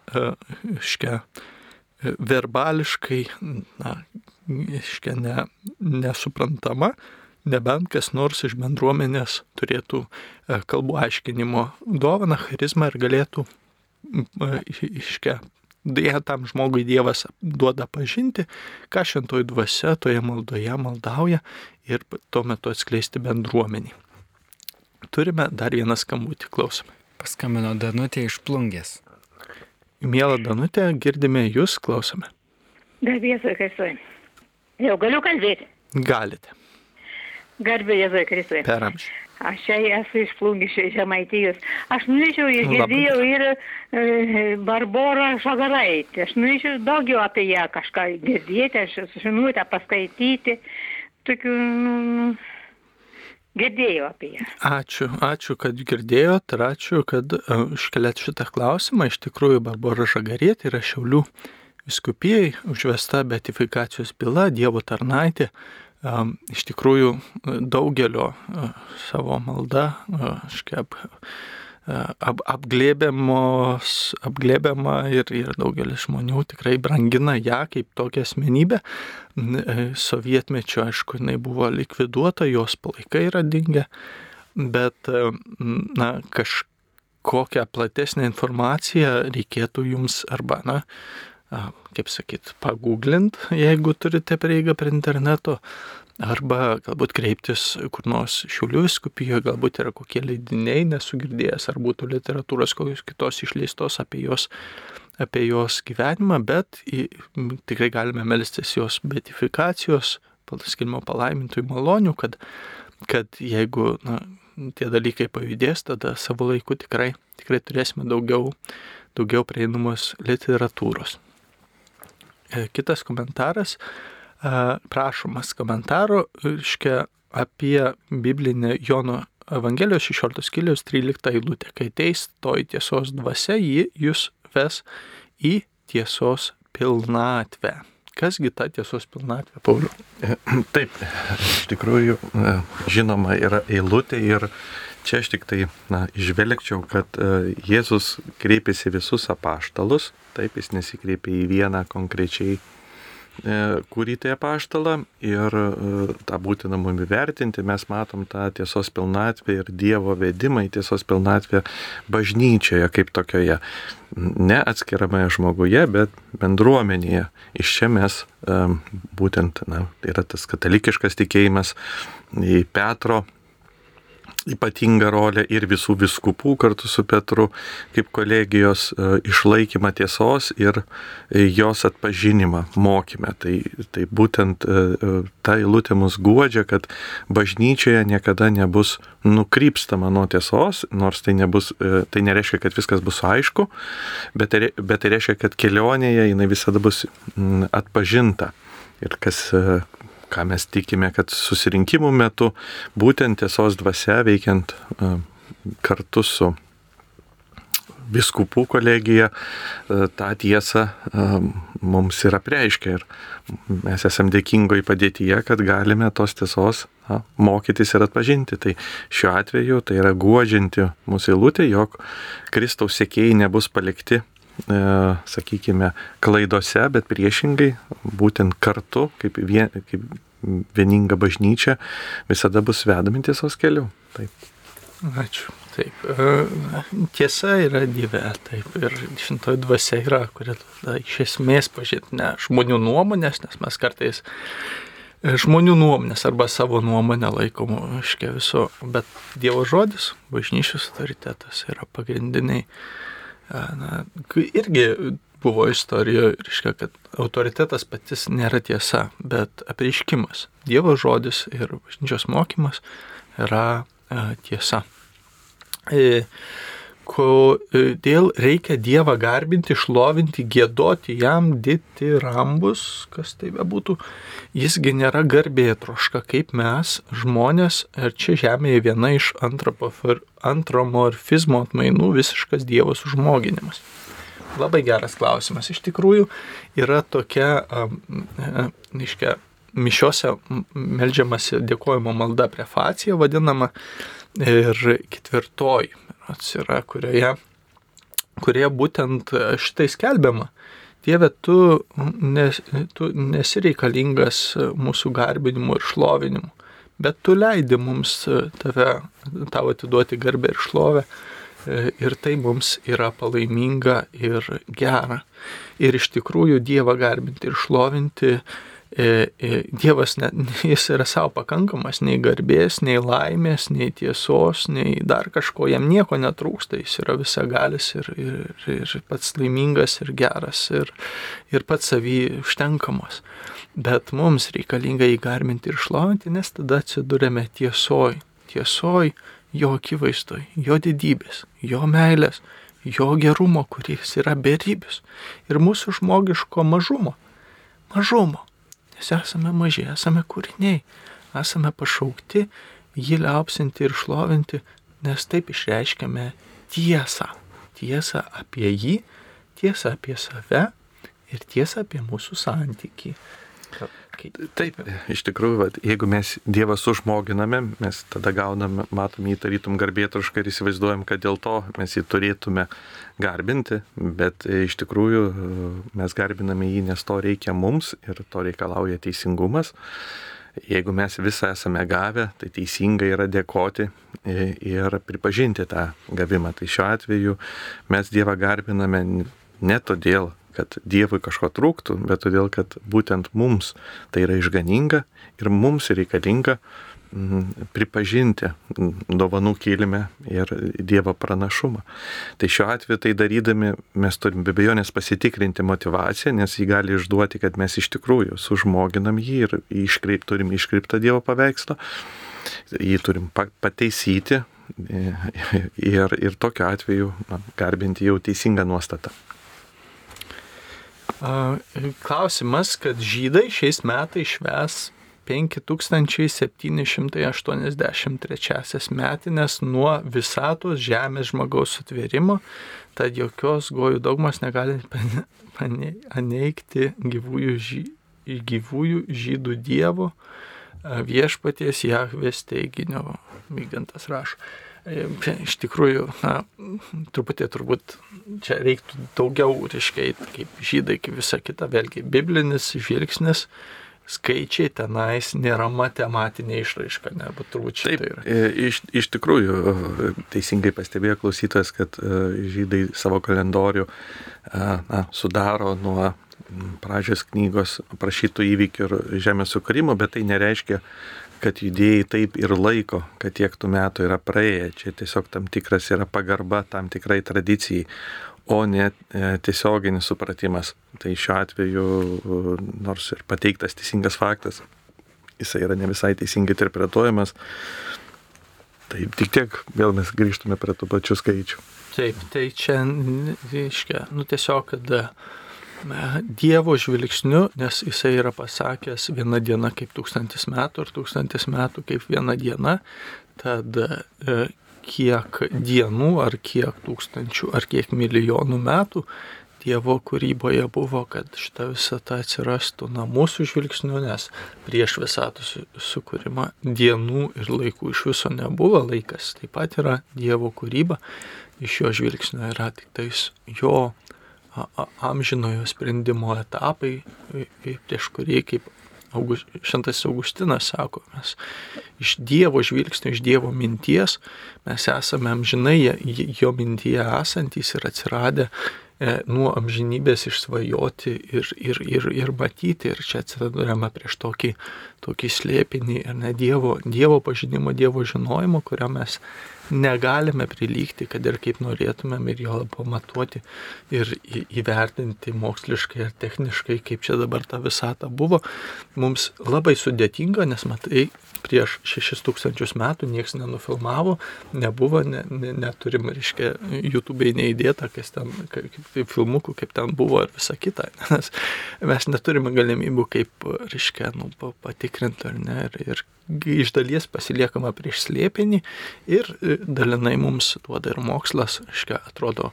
iškia, verbališkai, na, iškia, ne, nesuprantama, nebent kas nors iš bendruomenės turėtų kalbų aiškinimo dovaną, charizmą ir galėtų iškia Dėja tam žmogui Dievas duoda pažinti, ką šventoji dvasia toje maldoje maldauja ir tuo metu atskleisti bendruomenį. Turime dar vieną skambutį, klausome. Paskambino Danutė iš plungės. Mėla Danutė, girdime jūs, klausome. Garbė Jėzui Kristui. Jau galiu kalbėti. Galite. Garbė Jėzui Kristui. Per amžių. Aš čia esu iš plungišio žemaitijos. Aš norėčiau, girdėjau ir e, Barborą Žagaraitį. Aš norėčiau daugiau apie ją kažką girdėti, aš žinutę paskaityti. Tokių, nu, nu, girdėjau apie ją. Ačiū, ačiū, kad girdėjot ir ačiū, kad iškelėt šitą klausimą. Iš tikrųjų, Barbora Žagaraitė yra Šiaulių viskupijai užvesta betifikacijos byla, Dievo tarnaitė iš tikrųjų daugelio savo malda, kažkaip ap, apglėbiama ir, ir daugelis žmonių tikrai brangina ją kaip tokią asmenybę. E, sovietmečio, aišku, jinai buvo likviduota, jos palaikai yra dingę, bet na, kažkokią platesnę informaciją reikėtų jums arba, na, kaip sakyt, pagooglint, jeigu turite prieigą prie interneto, arba galbūt kreiptis kur nors Šiaulių viskupijoje, galbūt yra kokie leidiniai nesugirdėjęs, ar būtų literatūros kokios kitos išleistos apie jos, apie jos gyvenimą, bet į, tikrai galime melstis jos betifikacijos, skilimo palaimintojų malonių, kad, kad jeigu na, tie dalykai pajudės, tada savo laiku tikrai, tikrai turėsime daugiau, daugiau prieinamos literatūros. E, kitas komentaras, e, prašomas komentaro, iškia apie biblinę Jono Evangelijos 16 skyriaus 13 eilutę. Kai teis toji tiesos dvasia, ji jūs ves į tiesos pilnatvę. Kasgi ta tiesos pilnatvė, Pauliu? E, *clears throat* taip, iš tikrųjų, žinoma, yra eilutė ir čia aš tik tai na, išvelgčiau, kad Jėzus kreipėsi visus apaštalus Taip, jis nesikreipia į vieną konkrečiai e, kurį tai apaštalą ir e, tą būtina mum įvertinti, mes matom tą tiesos pilnatvę ir Dievo vedimą į tiesos pilnatvę bažnyčioje kaip tokioje. Ne atskirame žmoguje, bet bendruomenėje. Iš čia mes e, būtent, na, yra tas katalikiškas tikėjimas į Petro ypatingą rolę ir visų viskupų kartu su Petru kaip kolegijos e, išlaikymą tiesos ir e, jos atpažinimą mokymę. Tai, tai būtent e, ta eilutė mus guodžia, kad bažnyčioje niekada nebus nukrypstama nuo tiesos, nors tai, nebus, tai nereiškia, kad viskas bus aišku, bet tai, bet tai reiškia, kad kelionėje jinai visada bus atpažinta. Ir kas, ką mes tikime, kad susirinkimų metu būtent tiesos dvasia veikiant e, kartu su viskupų kolegija e, tą tiesą e, mums yra preiškia ir mes esame dėkingoje padėtyje, kad galime tos tiesos na, mokytis ir atpažinti. Tai šiuo atveju tai yra guodžianti mūsų eilutė, jog Kristaus sėkėjai nebus palikti sakykime, klaidose, bet priešingai, būtent kartu, kaip, vien, kaip vieninga bažnyčia, visada bus vedami tiesos keliu. Taip. Ačiū. Taip. E, tiesa yra Dieve, taip. Ir šintoji dvasia yra, kuri tada iš esmės pažįst ne žmonių nuomonės, nes mes kartais žmonių nuomonės arba savo nuomonę laikomų, aiškiai viso, bet Dievo žodis, bažnyčios autoritetas yra pagrindiniai na, irgi buvo istorijoje, reiškia, kad autoritetas patys nėra tiesa, bet apreiškimas. Dievo žodis ir bažnyčios mokymas yra e, tiesa. E, kodėl reikia Dievą garbinti, šlovinti, gėdoti jam, dėti rambus, kas tai bebūtų, jisgi nėra garbė troška kaip mes, žmonės, ir čia žemėje viena iš antromorfizmo atmainų visiškas Dievo sužmoginimas. Labai geras klausimas. Iš tikrųjų yra tokia, iškia, mišiose melžiamasi dėkojimo malda prefacija vadinama ir ketvirtoji yra, kurioje, kurioje būtent šitai skelbiama. Dieve, tu, nes, tu nesi reikalingas mūsų garbinimu ir šlovinimu, bet tu leidi mums tave, tavo atiduoti garbę ir šlovę ir tai mums yra palaiminga ir gera. Ir iš tikrųjų Dievą garbinti ir šlovinti E, e, Dievas, ne, *laughs* jis yra savo pakankamas, nei garbės, nei laimės, nei tiesos, nei dar kažko, jam nieko netrūksta, jis yra visagalis ir, ir, ir pats laimingas ir geras ir, ir pats savy užtenkamas. Bet mums reikalinga jį garbinti ir šlovinti, nes tada atsidurėme tiesoj, tiesoj jo akivaizdoj, jo didybės, jo meilės, jo gerumo, kuris yra beribis ir mūsų žmogiško mažumo. Mažumo Nes esame maži, esame kūriniai, esame pašaukti jį liaupsinti ir šlovinti, nes taip išreiškiame tiesą. Tiesą apie jį, tiesą apie save ir tiesą apie mūsų santyki. Kaip... Taip, iš tikrųjų, vat, jeigu mes Dievą sužmoginame, mes tada gauname, matom jį tarytum garbėtrošką ir įsivaizduojam, kad dėl to mes jį turėtume garbinti, bet iš tikrųjų mes garbiname jį, nes to reikia mums ir to reikalauja teisingumas. Jeigu mes visą esame gavę, tai teisinga yra dėkoti ir pripažinti tą gavimą. Tai šiuo atveju mes Dievą garbiname ne todėl, kad Dievui kažko trūktų, bet todėl, kad būtent mums tai yra išganinga ir mums reikalinga pripažinti dovanų kilmę ir Dievo pranašumą. Tai šiuo atveju tai darydami mes turim be abejonės pasitikrinti motivaciją, nes jį gali išduoti, kad mes iš tikrųjų sužmoginam jį ir iškreip, turim iškreiptą Dievo paveikslą, jį turim pateisyti ir, ir tokiu atveju na, garbinti jau teisingą nuostatą. Klausimas, kad žydai šiais metais šves 5783 metinės nuo visatos žemės žmogaus sutvėrimo, tad jokios gojų dogmas negali paneigti gyvųjų, žy, gyvųjų žydų dievo viešpaties Jahvės teiginio. Vygantas rašo. Iš tikrųjų, na, truputį turbūt čia reiktų daugiau, reiškia, kaip žydai, kaip visa kita, vėlgi biblinis žvilgsnis, skaičiai tenais nėra matematinė išraiška, ne, bet turbūt šitai yra. Taip, e, iš, iš tikrųjų, e, teisingai pastebėjo klausytojas, kad e, žydai savo kalendorių na, sudaro nuo pradžios knygos aprašytų įvykių ir žemės sukūrimo, bet tai nereiškia, kad judėjai taip ir laiko, kad tiek tų metų yra praėję. Čia tiesiog tam tikras yra pagarba tam tikrai tradicijai, o ne e, tiesioginis supratimas. Tai šiuo atveju, nors ir pateiktas teisingas faktas, jisai yra ne visai teisingai interpretuojamas. Taip, tik tiek vėl mes grįžtume prie tų pačių skaičių. Taip, tai čia, reiškia, nu tiesiog, kad Dievo žvilgsniu, nes jisai yra pasakęs viena diena kaip tūkstantis metų ir tūkstantis metų kaip viena diena, tad e, kiek dienų ar kiek tūkstančių ar kiek milijonų metų Dievo kūryboje buvo, kad šita visata atsirastų na mūsų žvilgsniu, nes prieš visatų sukūrimą dienų ir laikų iš viso nebuvo, laikas taip pat yra Dievo kūryba, iš jo žvilgsnio yra tik tais jo amžinojo sprendimo etapai, prieš kurį, kaip August, Šventas Augustinas sako, mes iš Dievo žvilgsnio, iš Dievo minties, mes esame amžinai jo mintyje esantys ir atsiradę e, nuo amžinybės išsvajoti ir, ir, ir, ir matyti. Ir čia atsidurėme prieš tokį, tokį slėpinį, ne Dievo, dievo pažinimo, Dievo žinojimo, kurio mes negalime prilygti, kad ir kaip norėtumėm ir jo pamatuoti ir įvertinti moksliškai ir techniškai, kaip čia dabar ta visata buvo. Mums labai sudėtinga, nes matai, prieš 6000 metų niekas nenufilmavo, nebuvo, ne, ne, neturim, reiškia, YouTube'ai neįdėta, kas ten, kaip, kaip filmukų, kaip ten buvo ir visa kita. *laughs* Nes mes neturime galimybių kaip, reiškia, nu, patikrinti ar ne. Ir, ir iš dalies pasiliekama prieš slėpinį ir e, dalinai mums duoda ir mokslas, aiškiai, atrodo,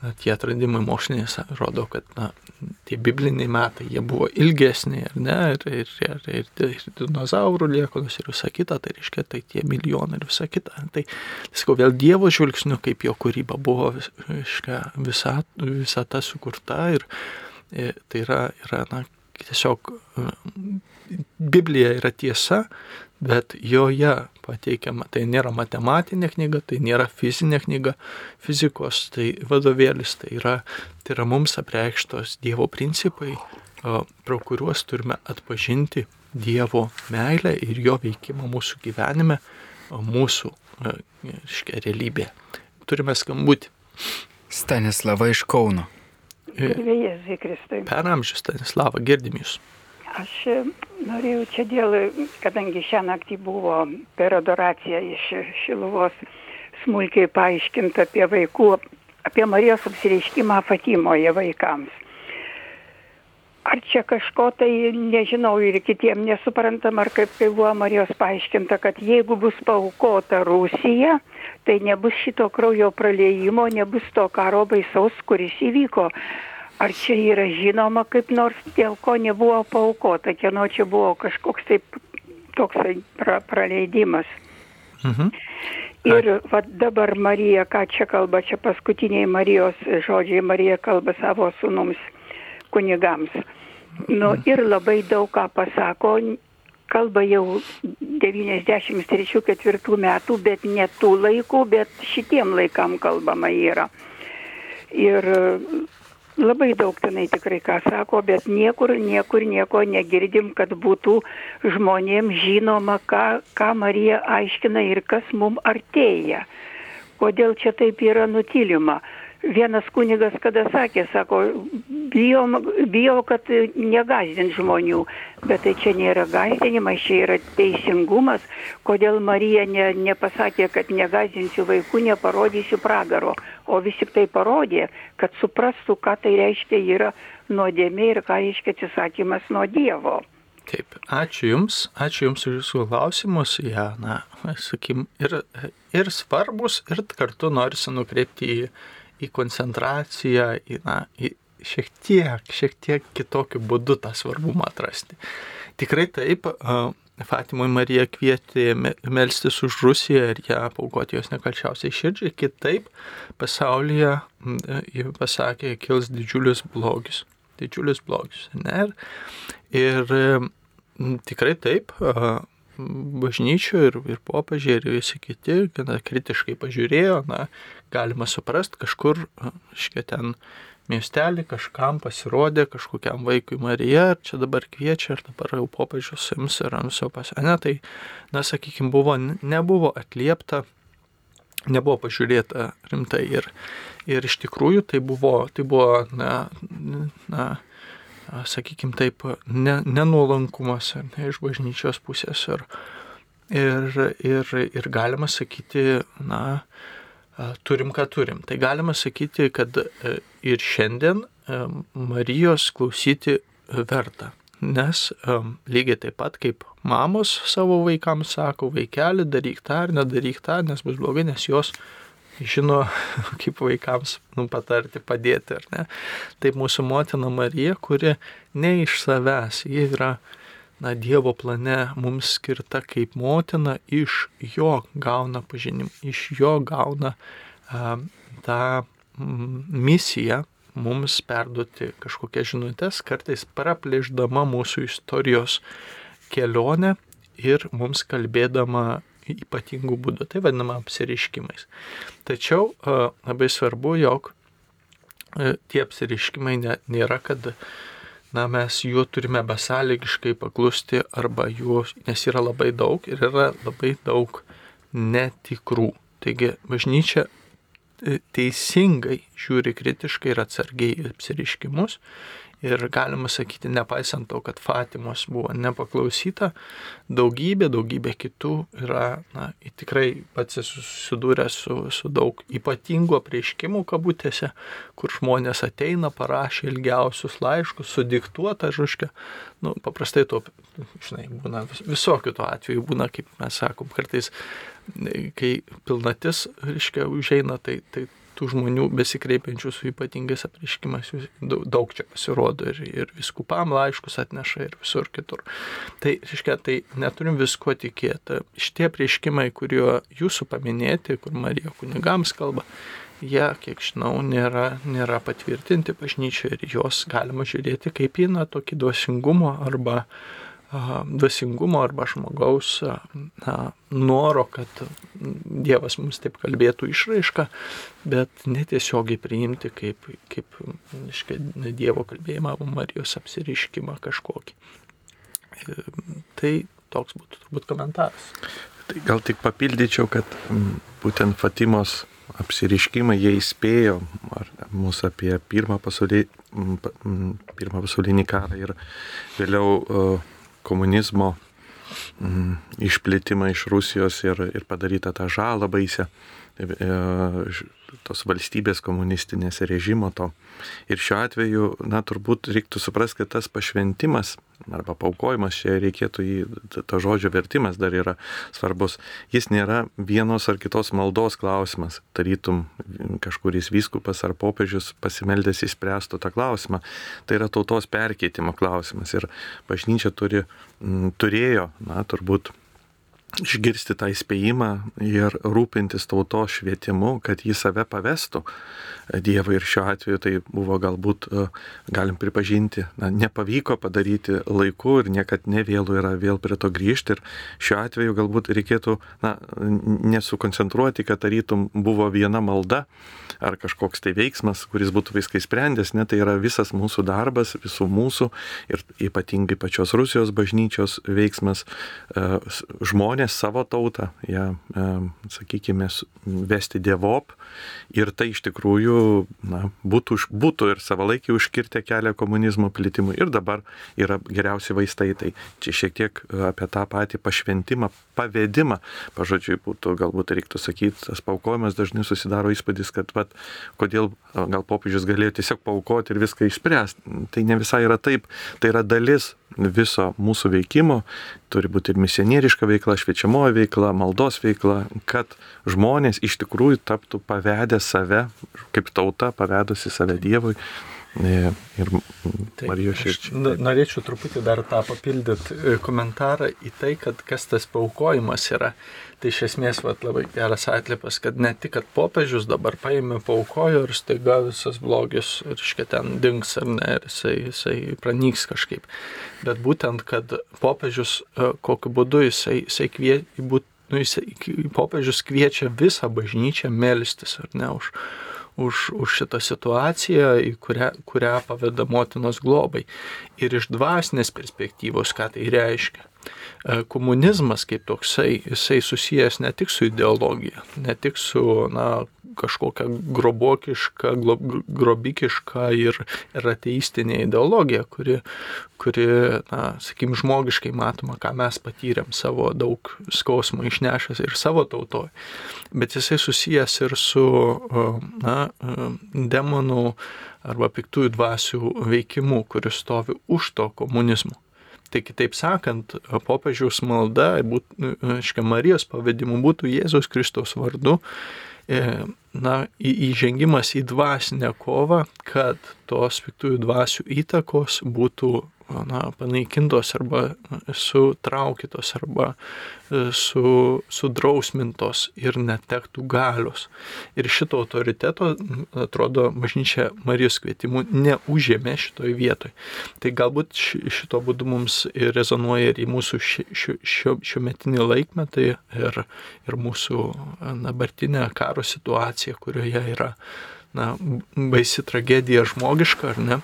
na, tie atradimai mokslinės rodo, kad na, tie bibliniai metai, jie buvo ilgesni, ar ne, ir, ir, ir, ir, ir dinozaurų liekonos ir visa kita, tai reiškia, tai tie milijonai ir visa kita. Tai, sakau, vėl Dievo žvilgsniu, kaip jo kūryba buvo reiškia, visa, visa ta sukurta ir, ir tai yra, yra na, tiesiog Biblija yra tiesa, bet joje pateikiama, tai nėra matematinė knyga, tai nėra fizinė knyga, fizikos, tai vadovėlis, tai yra, tai yra mums apreikštos Dievo principai, pro kuriuos turime atpažinti Dievo meilę ir jo veikimą mūsų gyvenime, mūsų iškia, realybė. Turime skambutį. Stanislava iš Kauno. Kristai. Per amžių Stanislava, girdim jūs. Aš e, norėjau čia dėl, kadangi šią naktį buvo per adoraciją iš Šiluvos smulkiai paaiškinta apie vaikų, apie Marijos apsireiškimą Fatimoje vaikams. Ar čia kažko tai, nežinau, ir kitiem nesuprantam, ar kaip tai buvo Marijos paaiškinta, kad jeigu bus paukota Rusija, tai nebus šito kraujo praleimo, nebus to karo baisaus, kuris įvyko. Ar čia yra žinoma kaip nors, dėl ko nebuvo paukota, kieno čia buvo kažkoks taip toksai pra, praleidimas. Mhm. Ir va, dabar Marija, ką čia kalba, čia paskutiniai Marijos žodžiai, Marija kalba savo sunums kunigams. Nu, mhm. ir labai daug ką pasako, kalba jau 93-4 metų, bet ne tų laikų, bet šitiem laikam kalbama yra. Ir labai daug tenai tikrai ką sako, bet niekur, niekur nieko negirdim, kad būtų žmonėms žinoma, ką, ką Marija aiškina ir kas mums artėja. Kodėl čia taip yra nutilima? Vienas kunigas kada sakė, sako, bijau, bijau kad negazdint žmonių, bet tai čia nėra gazdinimas, čia yra teisingumas, kodėl Marija ne, nepasakė, kad negazdinsiu vaikų, neparodysiu pragaro, o vis tik tai parodė, kad suprastų, ką tai reiškia yra nuodėmė ir ką reiškia atsisakymas nuo Dievo. Taip, ačiū Jums, ačiū Jums už Jūsų klausimus, jie, ja, na, sakykim, ir, ir svarbus, ir kartu norisi nukreipti į į koncentraciją, į, na, į šiek tiek, šiek tiek kitokiu būdu tą svarbumą atrasti. Tikrai taip, Fatimoje Marija kvietė melstis už Rusiją ir ją paukoti jos nekalčiausiai širdžiai, kitaip pasaulyje, ji pasakė, kils didžiulis blogis. Didžiulis blogis. Ne? Ir, ir tikrai taip, bažnyčių ir, ir popiežiai ir visi kiti gana kritiškai pažiūrėjo, na, galima suprast, kažkur, iškia ten miestelį kažkam pasirodė, kažkokiam vaikui Marija, ar čia dabar kviečia, ar dabar jau popiežius ims ir viso pasene, tai, na, sakykime, buvo, nebuvo atliepta, nebuvo pažiūrėta rimtai ir, ir iš tikrųjų tai buvo, tai buvo, na, na, sakykime taip, ne, nenuolankumas ne, iš bažnyčios pusės. Ir, ir, ir, ir galima sakyti, na, turim, ką turim. Tai galima sakyti, kad e, ir šiandien e, Marijos klausyti verta. Nes um, lygiai taip pat kaip mamos savo vaikams sako, vaikeli, daryk tą ar nedaryk tą, nes bus blogai, nes jos žino, *laughs* kaip vaikams nu, patarti, padėti. Taip mūsų motina Marija, kuri ne iš savęs, ji yra na, Dievo plane mums skirta kaip motina, iš jo gauna pažinimą, iš jo gauna a, tą misiją mums perduoti kažkokias žinutės, kartais praplėždama mūsų istorijos kelionę ir mums kalbėdama *laughs* ypatingų būdų, tai vadinama apsiriškimais. Tačiau labai svarbu, jog tie apsiriškimai nėra, kad na, mes juo turime besąlygiškai paklusti arba jų, nes yra labai daug ir yra labai daug netikrų. Taigi bažnyčia e, teisingai žiūri kritiškai ir atsargiai į apsiriškimus Ir galima sakyti, nepaisant to, kad Fatimos buvo nepaklausyta, daugybė, daugybė kitų yra, na, tikrai pats esu susidūręs su, su daug ypatingų apreiškimų kabutėse, kur žmonės ateina, parašė ilgiausius laiškus, sudiktuota žuškė. Nu, paprastai to, žinai, būna visokių to atveju, būna, kaip mes sakom, kartais, kai pilnatis, reiškia, užeina, tai, tai tų žmonių besikreipiančių su ypatingais apriškimas daug čia pasirodo ir, ir viskupam laiškus atneša ir visur kitur. Tai, reiškia, tai neturim visko tikėti. Šitie prieškimai, kurio jūsų paminėti, kur Marija kunigams kalba, jie, kiek žinau, nėra, nėra patvirtinti bažnyčioje ir juos galima žiūrėti kaip į na, tokį duosingumo arba dvasingumo arba žmogaus na, noro, kad Dievas mums taip kalbėtų išraišką, bet netiesiogiai priimti kaip, kaip iškai, Dievo kalbėjimą Marijos apsiriškimą kažkokį. E, tai toks būtų turbūt komentaras. Tai gal tik papildyčiau, kad būtent Fatimos apsiriškimai jie įspėjo mus apie pirmą pasaulinį, pirmą pasaulinį karą ir vėliau uh, komunizmo mm, išplitimą iš Rusijos ir, ir padarytą tą žalą baisę e, tos valstybės komunistinės režimo to. Ir šiuo atveju, na, turbūt reiktų suprasti, kad tas pašventimas arba paukojimas, čia reikėtų į to žodžio vertimas dar yra svarbus. Jis nėra vienos ar kitos maldos klausimas. Tarytum kažkuris vyskupas ar popiežius pasimeldęs įspręstų tą klausimą. Tai yra tautos perkeitimo klausimas. Ir bažnyčia turi, m, turėjo, na, turbūt išgirsti tą įspėjimą ir rūpintis tautos švietimu, kad jį save pavestų Dievui. Ir šiuo atveju tai buvo galbūt, e, galim pripažinti, na, nepavyko padaryti laiku ir niekad nevėlų yra vėl prie to grįžti. Ir šiuo atveju galbūt reikėtų na, nesukoncentruoti, kad tarytum buvo viena malda ar kažkoks tai veiksmas, kuris būtų viską įsprendęs. Ne, tai yra visas mūsų darbas, visų mūsų ir ypatingai pačios Rusijos bažnyčios veiksmas e, žmonės žmonės savo tautą, ją, sakykime, vesti dievop ir tai iš tikrųjų na, būtų, būtų ir savalaikiai užkirtę kelią komunizmo plitimui ir dabar yra geriausi vaistai. Tai čia šiek tiek apie tą patį pašventimą, pavedimą, pažodžiui, būtų galbūt reiktų sakyti, tas paukojimas dažnai susidaro įspūdis, kad vat, kodėl gal popiežius galėjo tiesiog paukoti ir viską išspręsti. Tai ne visai yra taip, tai yra dalis viso mūsų veikimo, turi būti ir misionieriška veikla, šviečiamoji veikla, maldos veikla, kad žmonės iš tikrųjų taptų pavedę save, kaip tauta pavedusi save Dievui. Ir Marijos širdžiai. Norėčiau truputį dar tą papildyti e, komentarą į tai, kad kas tas paukojimas yra. Tai iš esmės vat, labai geras atlipas, kad ne tik, kad popiežius dabar paėmė, paukojo ir staiga visas blogis ir iškia ten dings ar ne, ir jisai, jisai pranyks kažkaip. Bet būtent, kad popiežius e, kokiu būdu jisai, jisai kvie, būt, nu, jisai, popiežius kviečia visą bažnyčią melstis ar ne už už, už šitą situaciją, kurią, kurią paveda motinos globai. Ir iš dvasinės perspektyvos, ką tai reiškia. E, komunizmas kaip toksai, jisai susijęs ne tik su ideologija, ne tik su na, kažkokia grobokiška, grobikiška ir, ir ateistinė ideologija, kuri, kuri na, sakykim, žmogiškai matoma, ką mes patyrėm savo daug skausmo išnešęs ir savo tautoje. Bet jisai susijęs ir su na, demonų arba piktųjų dvasių veikimu, kuris stovi už to komunizmo. Tai kitaip sakant, popiežiaus malda, būt, aiškia, Marijos pavadimu būtų Jėzaus Kristaus vardu, e, na, įžengimas į dvasinę kovą, kad tos piktųjų dvasių įtakos būtų na, panaikintos arba sutraukytos arba e, su, sudrausmintos ir netektų galios. Ir šito autoriteto, atrodo, bažnyčia Marijos kvietimu neužėmė šitoj vietoj. Tai galbūt šito būdu mums ir rezonuoja ir į mūsų šio, šio, šio metinį laikmetą ir, ir mūsų dabartinę karo situaciją, kurioje yra na, baisi tragedija žmogiška, ar ne?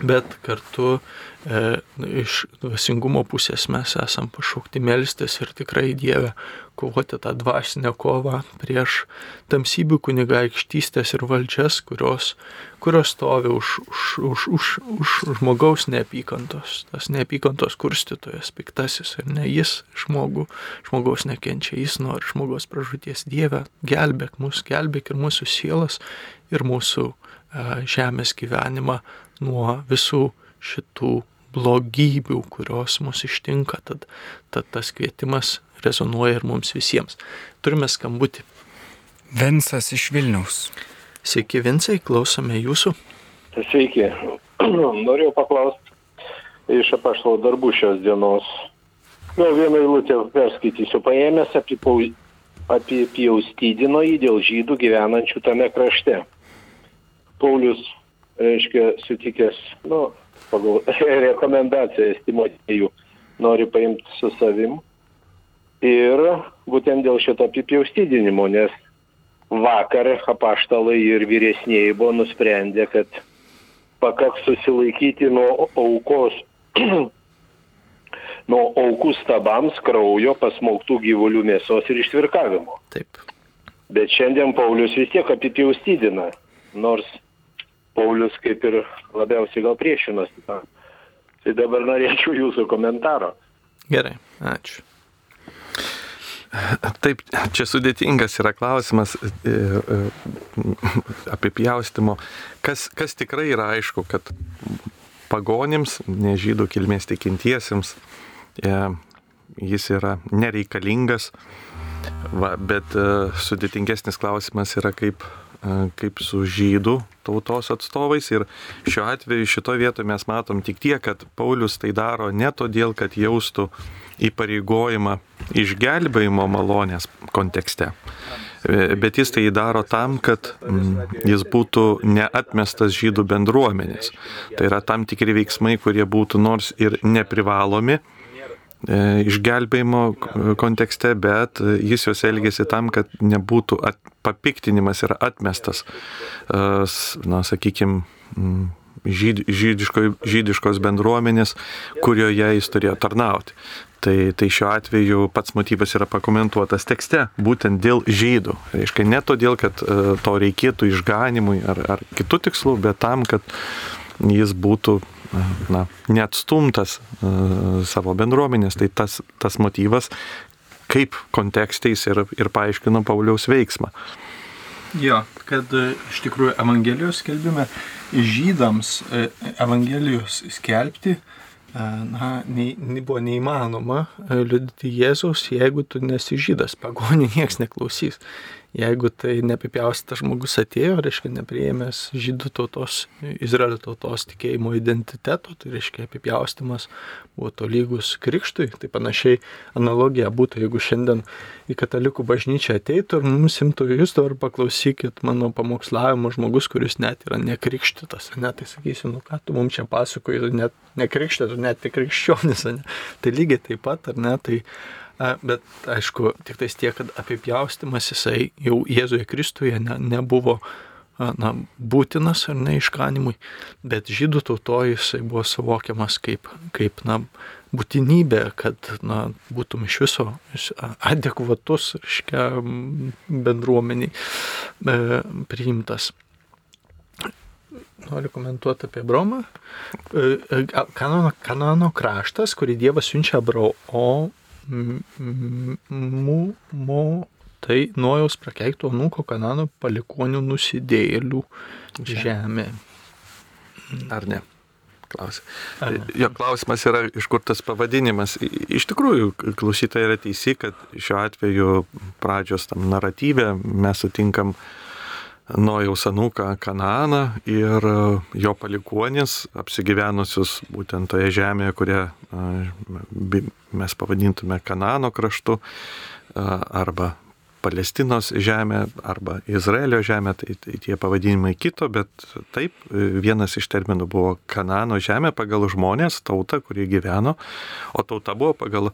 bet kartu e, iš dvasingumo pusės mes esam pašaukti melstis ir tikrai Dievę kovoti tą dvasinę kovą prieš tamsybių kunigaikštystės ir valdžias, kurios, kurios stovi už, už, už, už, už žmogaus neapykantos. Tas neapykantos kurstytojas, piktasis ir ne jis žmogų, žmogaus nekenčia, jis nori žmogaus pražūties Dievę, gelbėk mus, gelbėk ir mūsų sielas ir mūsų e, žemės gyvenimą nuo visų šitų blogybių, kurios mus ištinka, tad, tad tas kvietimas rezonuoja ir mums visiems. Turime skambutį. Vinsas iš Vilniaus. Sveiki, Vinsai, klausome jūsų. Sveiki. *clears throat* Norėjau paklausti iš apaštalo darbų šios dienos. Gal vieną eilutę perskaitysiu. Paėmęs apipjaustydino jį dėl žydų gyvenančių tame krašte. Paulius, reiškia, sutikęs, nu, pagal *laughs* rekomendacijas Timotėjų, nori paimti su savim. Ir būtent dėl šito apipjaustydinimo, nes vakar apaštalai ir vyresnėjai buvo nusprendę, kad pakaks susilaikyti nuo aukos, *clears throat* nuo aukų stabams kraujo pasmauktų gyvulių mėsos ir ištvirkavimo. Taip. Bet šiandien Paulius vis tiek apipjaustydina, nors Paulius kaip ir labiausiai gal priešinosi tam. Tai dabar norėčiau jūsų komentaro. Gerai, ačiū. Taip, čia sudėtingas yra klausimas e, e, apie pjaustimo. Kas, kas tikrai yra aišku, kad pagonims, nežydų kilmės tikintiesiems, e, jis yra nereikalingas, va, bet sudėtingesnis klausimas yra kaip kaip su žydų tautos atstovais ir šiuo atveju šitoje vietoje mes matom tik tiek, kad Paulius tai daro ne todėl, kad jaustų įpareigojimą išgelbėjimo malonės kontekste, bet jis tai daro tam, kad jis būtų neatmestas žydų bendruomenės. Tai yra tam tikri veiksmai, kurie būtų nors ir neprivalomi, E, išgelbėjimo kontekste, bet jis jos elgėsi tam, kad nebūtų at, papiktinimas ir atmestas, e, na, sakykime, žyd, žydiško, žydiškos bendruomenės, kurioje jis turėjo tarnauti. Tai, tai šiuo atveju pats motyvas yra pakomentuotas tekste, būtent dėl žydų. Reiškia, ne todėl, kad e, to reikėtų išganimui ar, ar kitų tikslų, bet tam, kad jis būtų na, neatstumtas uh, savo bendruomenės, tai tas, tas motyvas, kaip kontekstais ir, ir paaiškino Pauliaus veiksmą. Jo, kad e, iš tikrųjų Evangelijos skelbime žydams e, Evangelijos skelbti na, nei, buvo neįmanoma liudyti Jėzaus, jeigu tu nesi žydas, pagonių *laughs* niekas neklausys jeigu tai neapipjaustytas žmogus atėjo, reiškia nepriėmęs žydų tautos, Izraelio tautos tikėjimo identiteto, tai reiškia apipjaustimas buvo tolygus krikštui, tai panašiai analogija būtų, jeigu šiandien į katalikų bažnyčią ateitų ir mums imtų jūs dabar paklausykit mano pamokslavimo žmogus, kuris net yra nekrikštytas, ne, tai sakysiu, nu ką tu mums čia pasakoji, net nekrikštytas, net tik krikščionis, ne, tai lygiai taip pat, ar ne, tai Bet aišku, tik tais tiek, kad apipjaustimas jisai jau Jėzuje Kristuje ne, nebuvo na, būtinas ar ne išganimui, bet žydų tautoje jisai buvo suvokiamas kaip, kaip na, būtinybė, kad na, būtum iš viso adekvatus, reiškia, bendruomeniai e, priimtas. Noriu komentuoti apie Bromą. E, e, kanano, kanano kraštas, kurį Dievas siunčia Abraomui mu, mo, tai nuojaus prakeikto anūko kanano palikonių nusidėlių žemė. Ar ne? Klausė. Jo klausimas yra, iš kur tas pavadinimas. Iš tikrųjų, klausytojai yra teisi, kad šiuo atveju pradžios tam naratyvė mes sutinkam uh, Nojaus anūką Kanaaną ir e, jo palikuonis, apsigyvenusius būtent toje žemėje, kurią mes pavadintume Kanano kraštu arba Palestinos žemė arba Izraelio žemė, tai, tai tie pavadinimai kito, bet taip, vienas iš terminų buvo Kanano žemė pagal žmonės, tauta, kurie gyveno, o tauta buvo pagal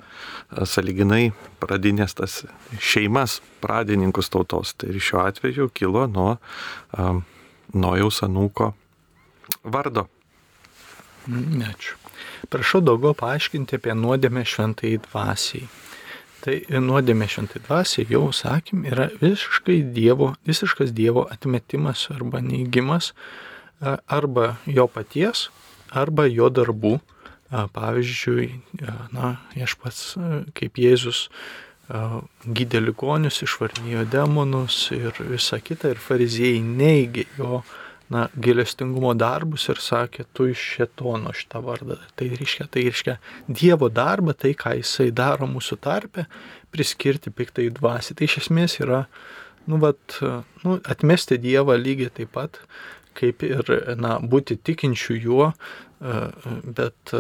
saliginai pradinės tas šeimas, pradininkus tautos. Tai ir šiuo atveju kilo nuo um, Nojaus anūko vardo. Mm, Ačiū. Prašau daugiau paaiškinti apie nuodėmę šventai dvasiai. Tai nuodėmė šventai dvasiai, jau sakym, yra visiškai dievo, visiškas dievo atmetimas arba neįgymas a, arba jo paties, arba jo darbų. Pavyzdžiui, na, aš pats kaip Jėzus gydė ligonius, išvarnijo demonus ir visa kita, ir fariziejai neigė jo na, gilestingumo darbus ir sakė, tu iš šetono šitą vardą. Tai reiškia, tai reiškia Dievo darbą, tai ką jisai daro mūsų tarpe, priskirti piktai dvasiai. Tai iš esmės yra, nu, vat, nu, atmesti Dievą lygiai taip pat, kaip ir, na, būti tikinčių juo, bet,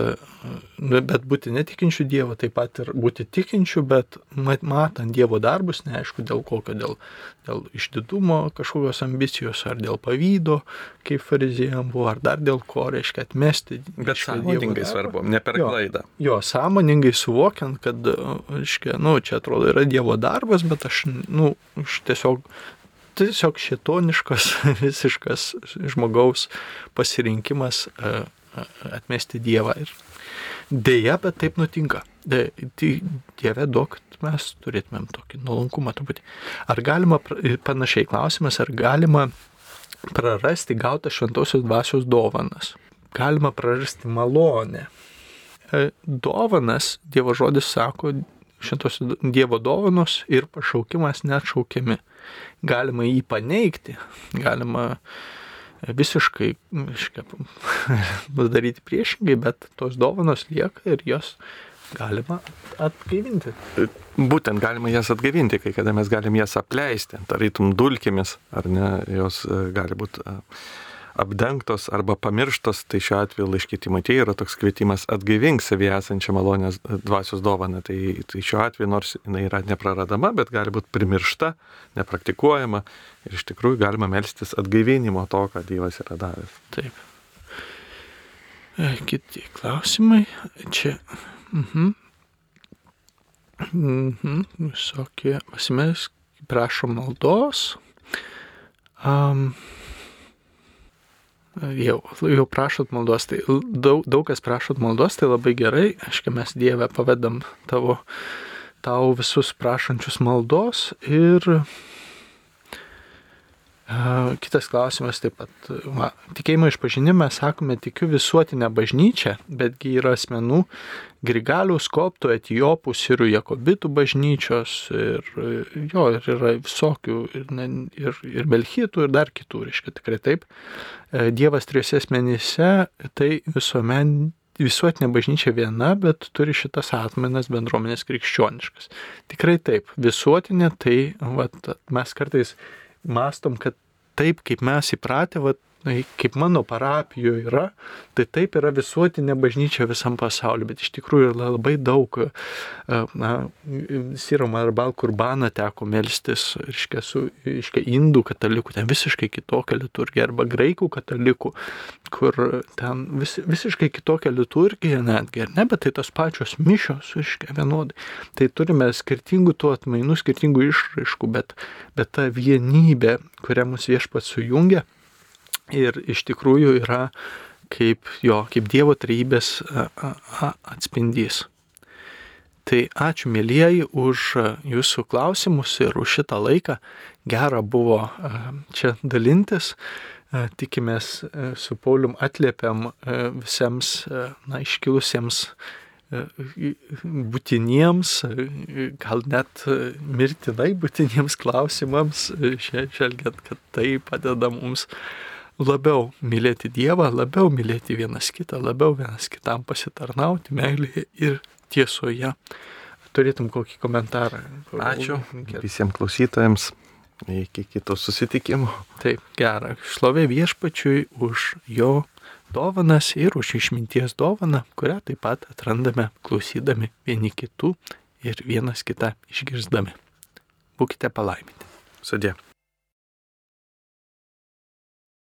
nu, bet būti netikinčių Dievo, taip pat ir būti tikinčių, bet matant Dievo darbus, neaišku dėl kokio, dėl, dėl išdidumo kažkokios ambicijos, ar dėl pavydo, kaip farizijam buvo, ar dar dėl ko, reiškia atmesti. Bet sąmoningai svarbu, ne per jo, klaidą. Jo, sąmoningai suvokiant, kad, reiškia, nu, čia atrodo yra Dievo darbas, bet aš, nu, aš tiesiog tiesiog šitoniškas, *laughs* visiškas žmogaus pasirinkimas atmesti Dievą. Ir dėja, bet taip nutinka. Dieve duok, mes turėtumėm tokį nuolankumą truputį. Ar galima, panašiai klausimas, ar galima prarasti gautą šventosios dvasios dovanas? Galima prarasti malonę. Dovanas, Dievo žodis sako, šitos Dievo dovanos ir pašaukimas neatšaukiami. Galima jį paneigti, galima visiškai iškia, *laughs* daryti priešingai, bet tos dovanos lieka ir jos galima atgaivinti. Būtent galima jas atgaivinti, kai kada mes galim jas apleisti, tarytum dulkėmis, ar ne, jos gali būti apdengtos arba pamirštos, tai šiuo atveju laiškė Timotėjai yra toks kvietimas atgaivink savyje esančią malonės dvasios dovaną. Tai, tai šiuo atveju nors jinai yra nepraradama, bet gali būti primiršta, nepraktikuojama ir iš tikrųjų galima melstis atgaivinimo to, ką Dievas yra davęs. Taip. Kiti klausimai. Čia. Mhm. Mhm. Visokie asmenys prašo maldos. Um, jau, jau prašot maldos, tai daug, daug kas prašot maldos, tai labai gerai, aiškiai mes Dievę pavedam tavo, tau visus prašančius maldos ir Kitas klausimas taip pat. Va, tikėjimo išpažinime sakome, tikiu visuotinę bažnyčią, betgi yra asmenų Grigalių, Skoptų, Etijopų, Sirų, Jakobitų bažnyčios ir jo, ir yra visokių, ir, ne, ir, ir Belchitų, ir dar kitų, reiškia tikrai taip. Dievas trijose asmenyse, tai visuomen visuotinė bažnyčia viena, bet turi šitas atmenas bendruomenės krikščioniškas. Tikrai taip, visuotinė, tai vat, mes kartais mastom, kad taip, kaip mes įpratę, vat, kaip mano parapijoje yra, tai taip yra visuotinė bažnyčia visam pasauliu, bet iš tikrųjų yra labai daug, na, Sirom arba Kurbaną teko melstis, reiškia, su, reiškia, indų katalikų, ten visiškai kitokia liturgija, arba graikų katalikų, kur ten vis, visiškai kitokia liturgija netgi, ne, bet tai tos pačios mišios, reiškia, vienodai. Tai turime skirtingų tų atmainų, skirtingų išraiškų, bet, bet ta vienybė, kurią mus viešpats sujungia, ir iš tikrųjų yra kaip jo, kaip Dievo trybės atspindys. Tai ačiū mėlyjeji už jūsų klausimus ir už šitą laiką. Gera buvo čia dalintis. Tikimės su Paulium atliepiam visiems na, iškilusiems būtiniems, gal net mirtinai būtiniems klausimams, žvelgiant, kad tai padeda mums labiau mylėti Dievą, labiau mylėti vienas kitą, labiau vienas kitam pasitarnauti meilėje ir tiesoje. Turėtum kokį komentarą? Ačiū visiems klausytojams. Iki kitų susitikimų. Taip, gera. Šlovė viešpačiui už jo dovanas ir už išminties dovaną, kurią taip pat atrandame klausydami vieni kitų ir vienas kitą išgirsdami. Būkite palaiminti. Sudė.